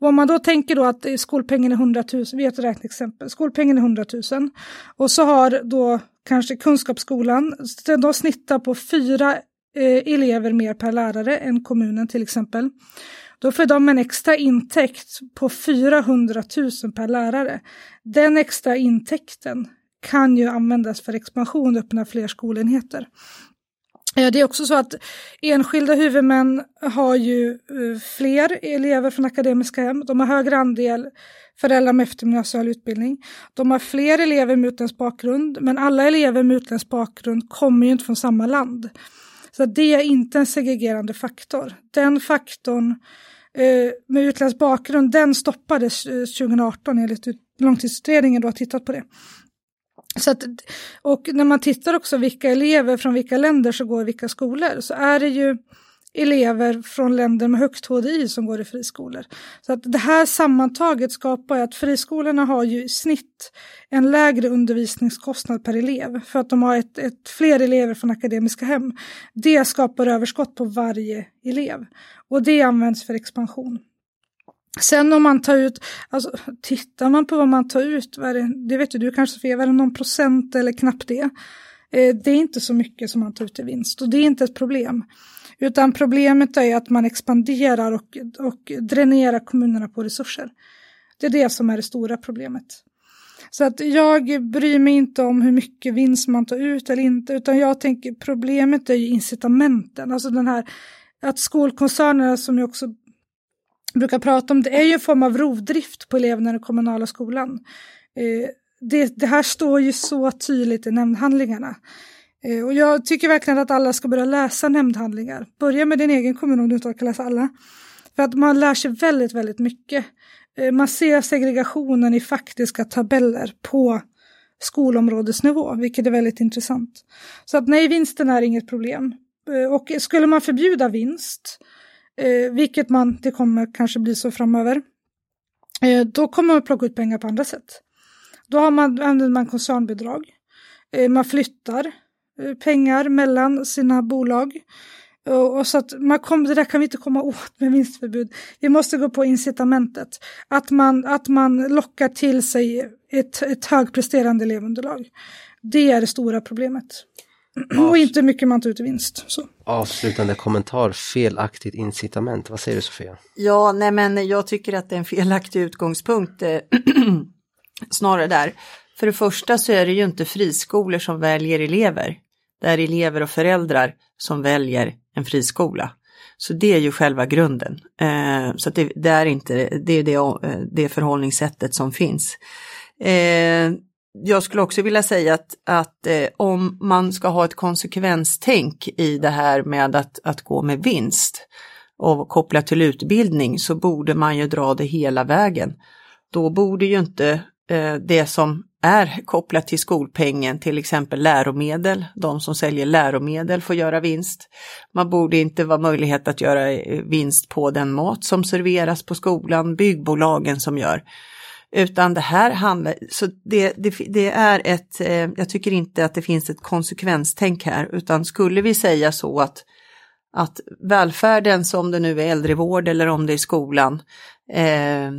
Och om man då tänker då att skolpengen är 100 000, vi har ett räkneexempel, skolpengen är 100 000 och så har då kanske Kunskapsskolan, de snittar på fyra eh, elever mer per lärare än kommunen till exempel. Då får de en extra intäkt på 400 000 per lärare. Den extra intäkten kan ju användas för expansion och öppna fler skolenheter. Eh, det är också så att enskilda huvudmän har ju eh, fler elever från akademiska hem. De har högre andel föräldrar med eftergymnasial utbildning. De har fler elever med utländsk bakgrund, men alla elever med utländsk bakgrund kommer ju inte från samma land. Så det är inte en segregerande faktor. Den faktorn eh, med utländsk bakgrund, den stoppades 2018 enligt långtidsutredningen då har tittat på det. Så att, och när man tittar också vilka elever från vilka länder som går i vilka skolor så är det ju elever från länder med högt HDI som går i friskolor. Så att det här sammantaget skapar att friskolorna har ju i snitt en lägre undervisningskostnad per elev för att de har ett, ett fler elever från akademiska hem. Det skapar överskott på varje elev och det används för expansion. Sen om man tar ut, alltså tittar man på vad man tar ut, vad det, det vet ju du kanske Sofia, är det någon procent eller knappt det? Eh, det är inte så mycket som man tar ut i vinst och det är inte ett problem. Utan problemet är att man expanderar och, och dränerar kommunerna på resurser. Det är det som är det stora problemet. Så att jag bryr mig inte om hur mycket vinst man tar ut eller inte, utan jag tänker problemet är ju incitamenten, alltså den här att skolkoncernerna som ju också brukar prata om, det är ju en form av rovdrift på eleverna i den kommunala skolan. Eh, det, det, här står ju så tydligt i nämndhandlingarna. Eh, och jag tycker verkligen att alla ska börja läsa nämndhandlingar. Börja med din egen kommun om du inte orkar läsa alla. För att man lär sig väldigt, väldigt mycket Eh, man ser segregationen i faktiska tabeller på skolområdesnivå, vilket är väldigt intressant. Så att nej, vinsten är inget problem. Eh, och skulle man förbjuda vinst, eh, vilket man, det kommer kanske bli så framöver, eh, då kommer man plocka ut pengar på andra sätt. Då har man, använder man koncernbidrag, eh, man flyttar eh, pengar mellan sina bolag. Och så att man kom, det där kan vi inte komma åt med vinstförbud. Vi måste gå på incitamentet. Att man, att man lockar till sig ett, ett högpresterande elevunderlag. Det är det stora problemet. Avs och inte mycket man tar ut i vinst. Så. Avslutande kommentar, felaktigt incitament. Vad säger du Sofia? Ja, nej men jag tycker att det är en felaktig utgångspunkt. Eh, snarare där. För det första så är det ju inte friskolor som väljer elever. Det är elever och föräldrar som väljer en friskola. Så det är ju själva grunden. Eh, så det, det, är inte det, är det, eh, det förhållningssättet som finns. Eh, jag skulle också vilja säga att, att eh, om man ska ha ett konsekvenstänk i det här med att, att gå med vinst och koppla till utbildning så borde man ju dra det hela vägen. Då borde ju inte eh, det som är kopplat till skolpengen, till exempel läromedel. De som säljer läromedel får göra vinst. Man borde inte vara möjlighet att göra eh, vinst på den mat som serveras på skolan, byggbolagen som gör. Utan det här handlar, så det, det, det är ett, eh, jag tycker inte att det finns ett konsekvenstänk här, utan skulle vi säga så att att välfärden, som det nu är äldrevård eller om det är skolan, eh,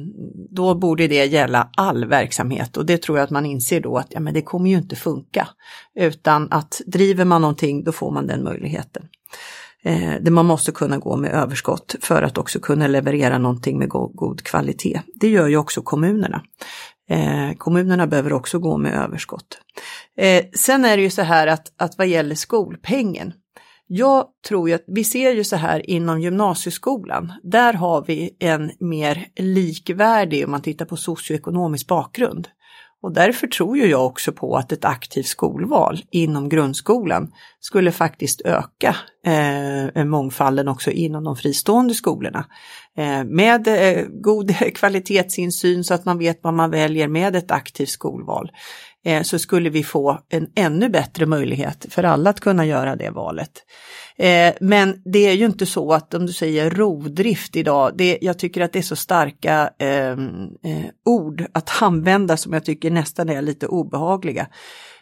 då borde det gälla all verksamhet och det tror jag att man inser då att ja, men det kommer ju inte funka. Utan att driver man någonting då får man den möjligheten. Eh, där man måste kunna gå med överskott för att också kunna leverera någonting med go god kvalitet. Det gör ju också kommunerna. Eh, kommunerna behöver också gå med överskott. Eh, sen är det ju så här att, att vad gäller skolpengen jag tror ju att vi ser ju så här inom gymnasieskolan. Där har vi en mer likvärdig, om man tittar på socioekonomisk bakgrund. Och därför tror ju jag också på att ett aktivt skolval inom grundskolan skulle faktiskt öka eh, mångfalden också inom de fristående skolorna. Eh, med eh, god kvalitetsinsyn så att man vet vad man väljer med ett aktivt skolval. Eh, så skulle vi få en ännu bättre möjlighet för alla att kunna göra det valet. Eh, men det är ju inte så att om du säger rovdrift idag, det, jag tycker att det är så starka ehm, eh, ord att använda som jag tycker nästan är lite obehagliga.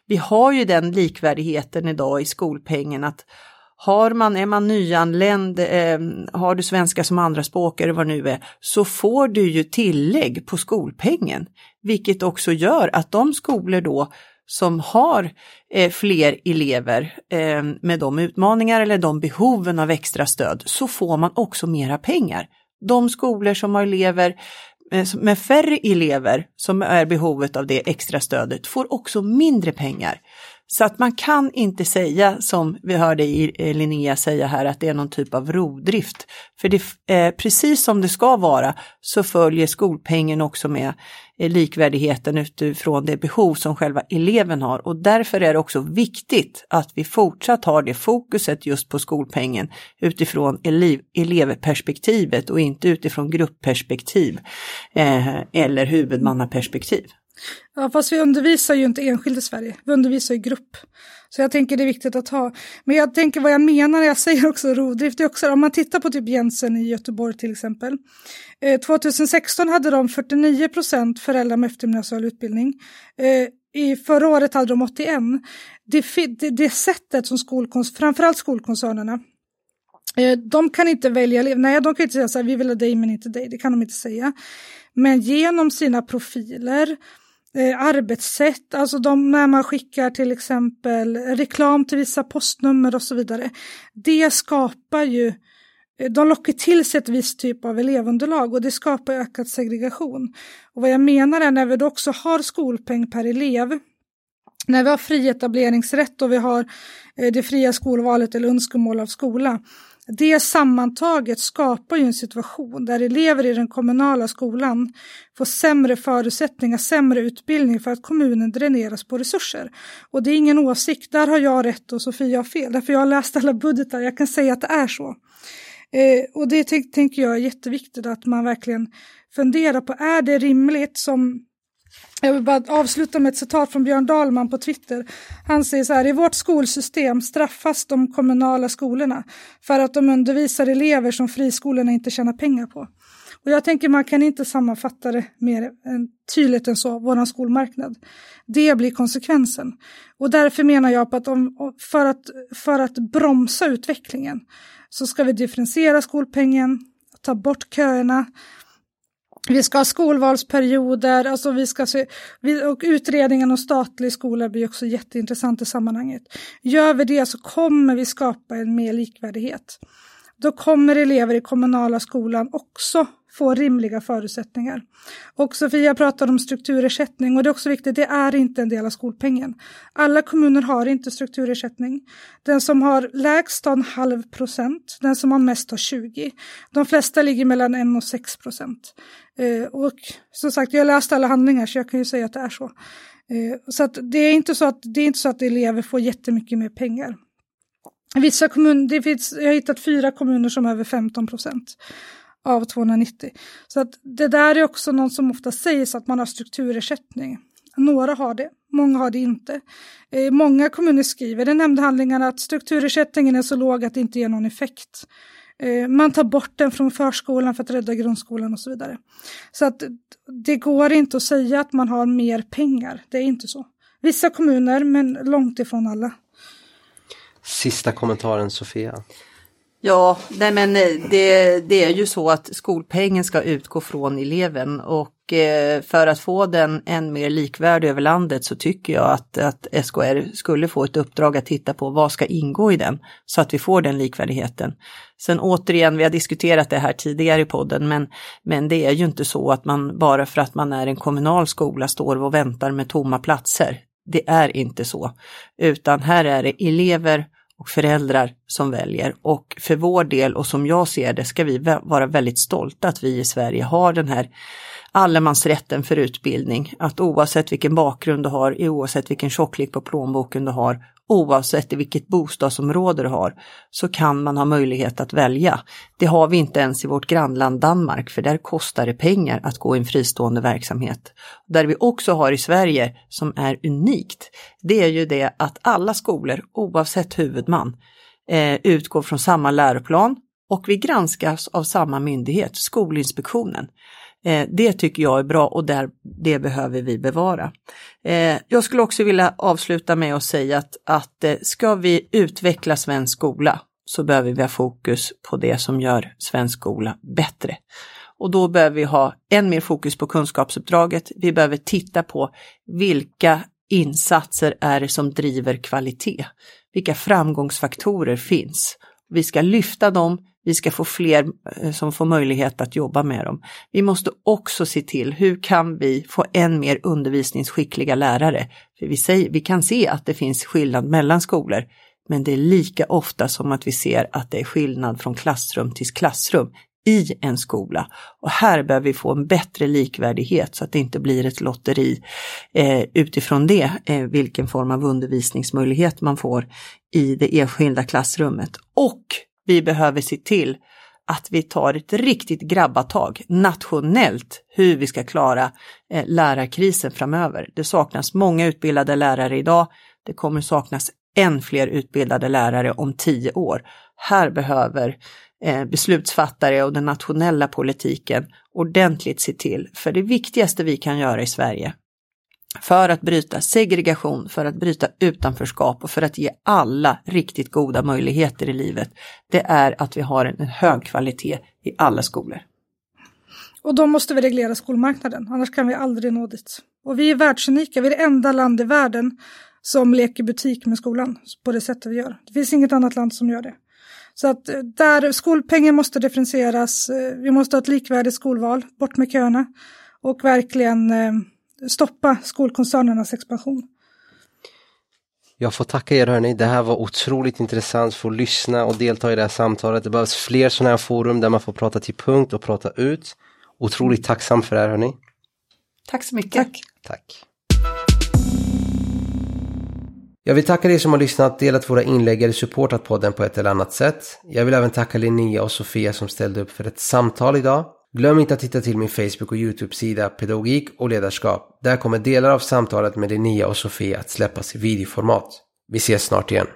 Vi har ju den likvärdigheten idag i skolpengen att har man, är man nyanländ, eh, har du svenska som andraspråk eller vad det nu är, så får du ju tillägg på skolpengen. Vilket också gör att de skolor då som har eh, fler elever eh, med de utmaningar eller de behoven av extra stöd så får man också mera pengar. De skolor som har elever eh, med färre elever som är behovet av det extra stödet får också mindre pengar. Så att man kan inte säga som vi hörde eh, Linnea säga här att det är någon typ av rovdrift. För det, eh, precis som det ska vara så följer skolpengen också med eh, Eh, likvärdigheten utifrån det behov som själva eleven har och därför är det också viktigt att vi fortsatt har det fokuset just på skolpengen utifrån elev, elevperspektivet och inte utifrån gruppperspektiv eh, eller huvudmannaperspektiv. Ja, fast vi undervisar ju inte enskilt i Sverige, vi undervisar i grupp. Så jag tänker det är viktigt att ha. Men jag tänker vad jag menar när jag säger också rovdrift, är också om man tittar på typ Jensen i Göteborg till exempel. Eh, 2016 hade de 49 procent föräldrar med eftergymnasial utbildning. Eh, i förra året hade de 81. Det, det, det sättet som skolkons, framförallt skolkoncernerna, eh, de kan inte välja. Nej, de kan inte säga så här, vi vill ha dig men inte dig. Det kan de inte säga. Men genom sina profiler, eh, arbetssätt, alltså de, när man skickar till exempel reklam till vissa postnummer och så vidare. Det skapar ju, eh, de lockar till sig ett visst typ av elevunderlag och det skapar ökad segregation. Och vad jag menar är när vi då också har skolpeng per elev, när vi har fri etableringsrätt och vi har eh, det fria skolvalet eller önskemål av skola, det sammantaget skapar ju en situation där elever i den kommunala skolan får sämre förutsättningar, sämre utbildning för att kommunen dräneras på resurser. Och det är ingen åsikt, där har jag rätt och Sofia har fel, därför jag har läst alla budgetar, jag kan säga att det är så. Eh, och det tänker jag är jätteviktigt att man verkligen funderar på, är det rimligt som jag vill bara avsluta med ett citat från Björn Dahlman på Twitter. Han säger så här, i vårt skolsystem straffas de kommunala skolorna för att de undervisar elever som friskolorna inte tjänar pengar på. Och jag tänker man kan inte sammanfatta det mer tydligt än så, våran skolmarknad. Det blir konsekvensen. Och därför menar jag på att om, för, att, för att bromsa utvecklingen så ska vi differentiera skolpengen, ta bort köerna, vi ska ha skolvalsperioder, alltså vi ska se, och utredningen om statlig skola blir också jätteintressant i sammanhanget. Gör vi det så kommer vi skapa en mer likvärdighet. Då kommer elever i kommunala skolan också få rimliga förutsättningar. Och Sofia pratar om strukturersättning och det är också viktigt, det är inte en del av skolpengen. Alla kommuner har inte strukturersättning. Den som har lägst har en halv procent, den som har mest har 20. De flesta ligger mellan 1 och 6 procent. Eh, och som sagt, jag har läst alla handlingar så jag kan ju säga att det är så. Eh, så att det är inte så att, det är inte så att elever får jättemycket mer pengar. Vissa kommuner, det finns, jag har hittat fyra kommuner som har över 15 procent av 290. Så att det där är också något som ofta sägs att man har strukturersättning. Några har det, många har det inte. Eh, många kommuner skriver i nämndhandlingarna att strukturersättningen är så låg att det inte ger någon effekt. Eh, man tar bort den från förskolan för att rädda grundskolan och så vidare. Så att det går inte att säga att man har mer pengar, det är inte så. Vissa kommuner, men långt ifrån alla. Sista kommentaren Sofia. Ja, nej men eh, det, det är ju så att skolpengen ska utgå från eleven och eh, för att få den än mer likvärdig över landet så tycker jag att, att SKR skulle få ett uppdrag att titta på vad ska ingå i den så att vi får den likvärdigheten. Sen återigen, vi har diskuterat det här tidigare i podden, men, men det är ju inte så att man bara för att man är en kommunal skola står och väntar med tomma platser. Det är inte så, utan här är det elever och föräldrar som väljer. Och för vår del och som jag ser det ska vi vara väldigt stolta att vi i Sverige har den här allemansrätten för utbildning. Att oavsett vilken bakgrund du har, oavsett vilken tjocklek på plånboken du har, oavsett vilket bostadsområde du har, så kan man ha möjlighet att välja. Det har vi inte ens i vårt grannland Danmark, för där kostar det pengar att gå i en fristående verksamhet. Där vi också har i Sverige, som är unikt, det är ju det att alla skolor, oavsett huvudman, eh, utgår från samma läroplan och vi granskas av samma myndighet, Skolinspektionen. Eh, det tycker jag är bra och där, det behöver vi bevara. Eh, jag skulle också vilja avsluta med att säga att, att eh, ska vi utveckla svensk skola så behöver vi ha fokus på det som gör svensk skola bättre. Och då behöver vi ha än mer fokus på kunskapsuppdraget. Vi behöver titta på vilka insatser är det som driver kvalitet? Vilka framgångsfaktorer finns? Vi ska lyfta dem, vi ska få fler eh, som får möjlighet att jobba med dem. Vi måste också se till hur kan vi få än mer undervisningsskickliga lärare? För vi, säger, vi kan se att det finns skillnad mellan skolor, men det är lika ofta som att vi ser att det är skillnad från klassrum till klassrum i en skola. Och här behöver vi få en bättre likvärdighet så att det inte blir ett lotteri eh, utifrån det, eh, vilken form av undervisningsmöjlighet man får i det enskilda klassrummet. Och vi behöver se till att vi tar ett riktigt grabbatag nationellt hur vi ska klara eh, lärarkrisen framöver. Det saknas många utbildade lärare idag. Det kommer saknas än fler utbildade lärare om tio år. Här behöver eh, beslutsfattare och den nationella politiken ordentligt se till. För det viktigaste vi kan göra i Sverige för att bryta segregation, för att bryta utanförskap och för att ge alla riktigt goda möjligheter i livet, det är att vi har en hög kvalitet i alla skolor. Och då måste vi reglera skolmarknaden, annars kan vi aldrig nå dit. Och vi är världsunika, vi är det enda land i världen som leker butik med skolan på det sättet vi gör. Det finns inget annat land som gör det. Så att eh, där skolpengen måste differentieras, eh, vi måste ha ett likvärdigt skolval, bort med köerna och verkligen eh, stoppa skolkoncernernas expansion. Jag får tacka er hörni, det här var otroligt intressant för att lyssna och delta i det här samtalet. Det behövs fler sådana här forum där man får prata till punkt och prata ut. Otroligt tacksam för det här hörni. Tack så mycket. Tack. Tack. Jag vill tacka dig som har lyssnat, delat våra inlägg eller supportat podden på ett eller annat sätt. Jag vill även tacka Linnea och Sofia som ställde upp för ett samtal idag. Glöm inte att titta till min Facebook och YouTube-sida Pedagogik och ledarskap. Där kommer delar av samtalet med Linnea och Sofia att släppas i videoformat. Vi ses snart igen.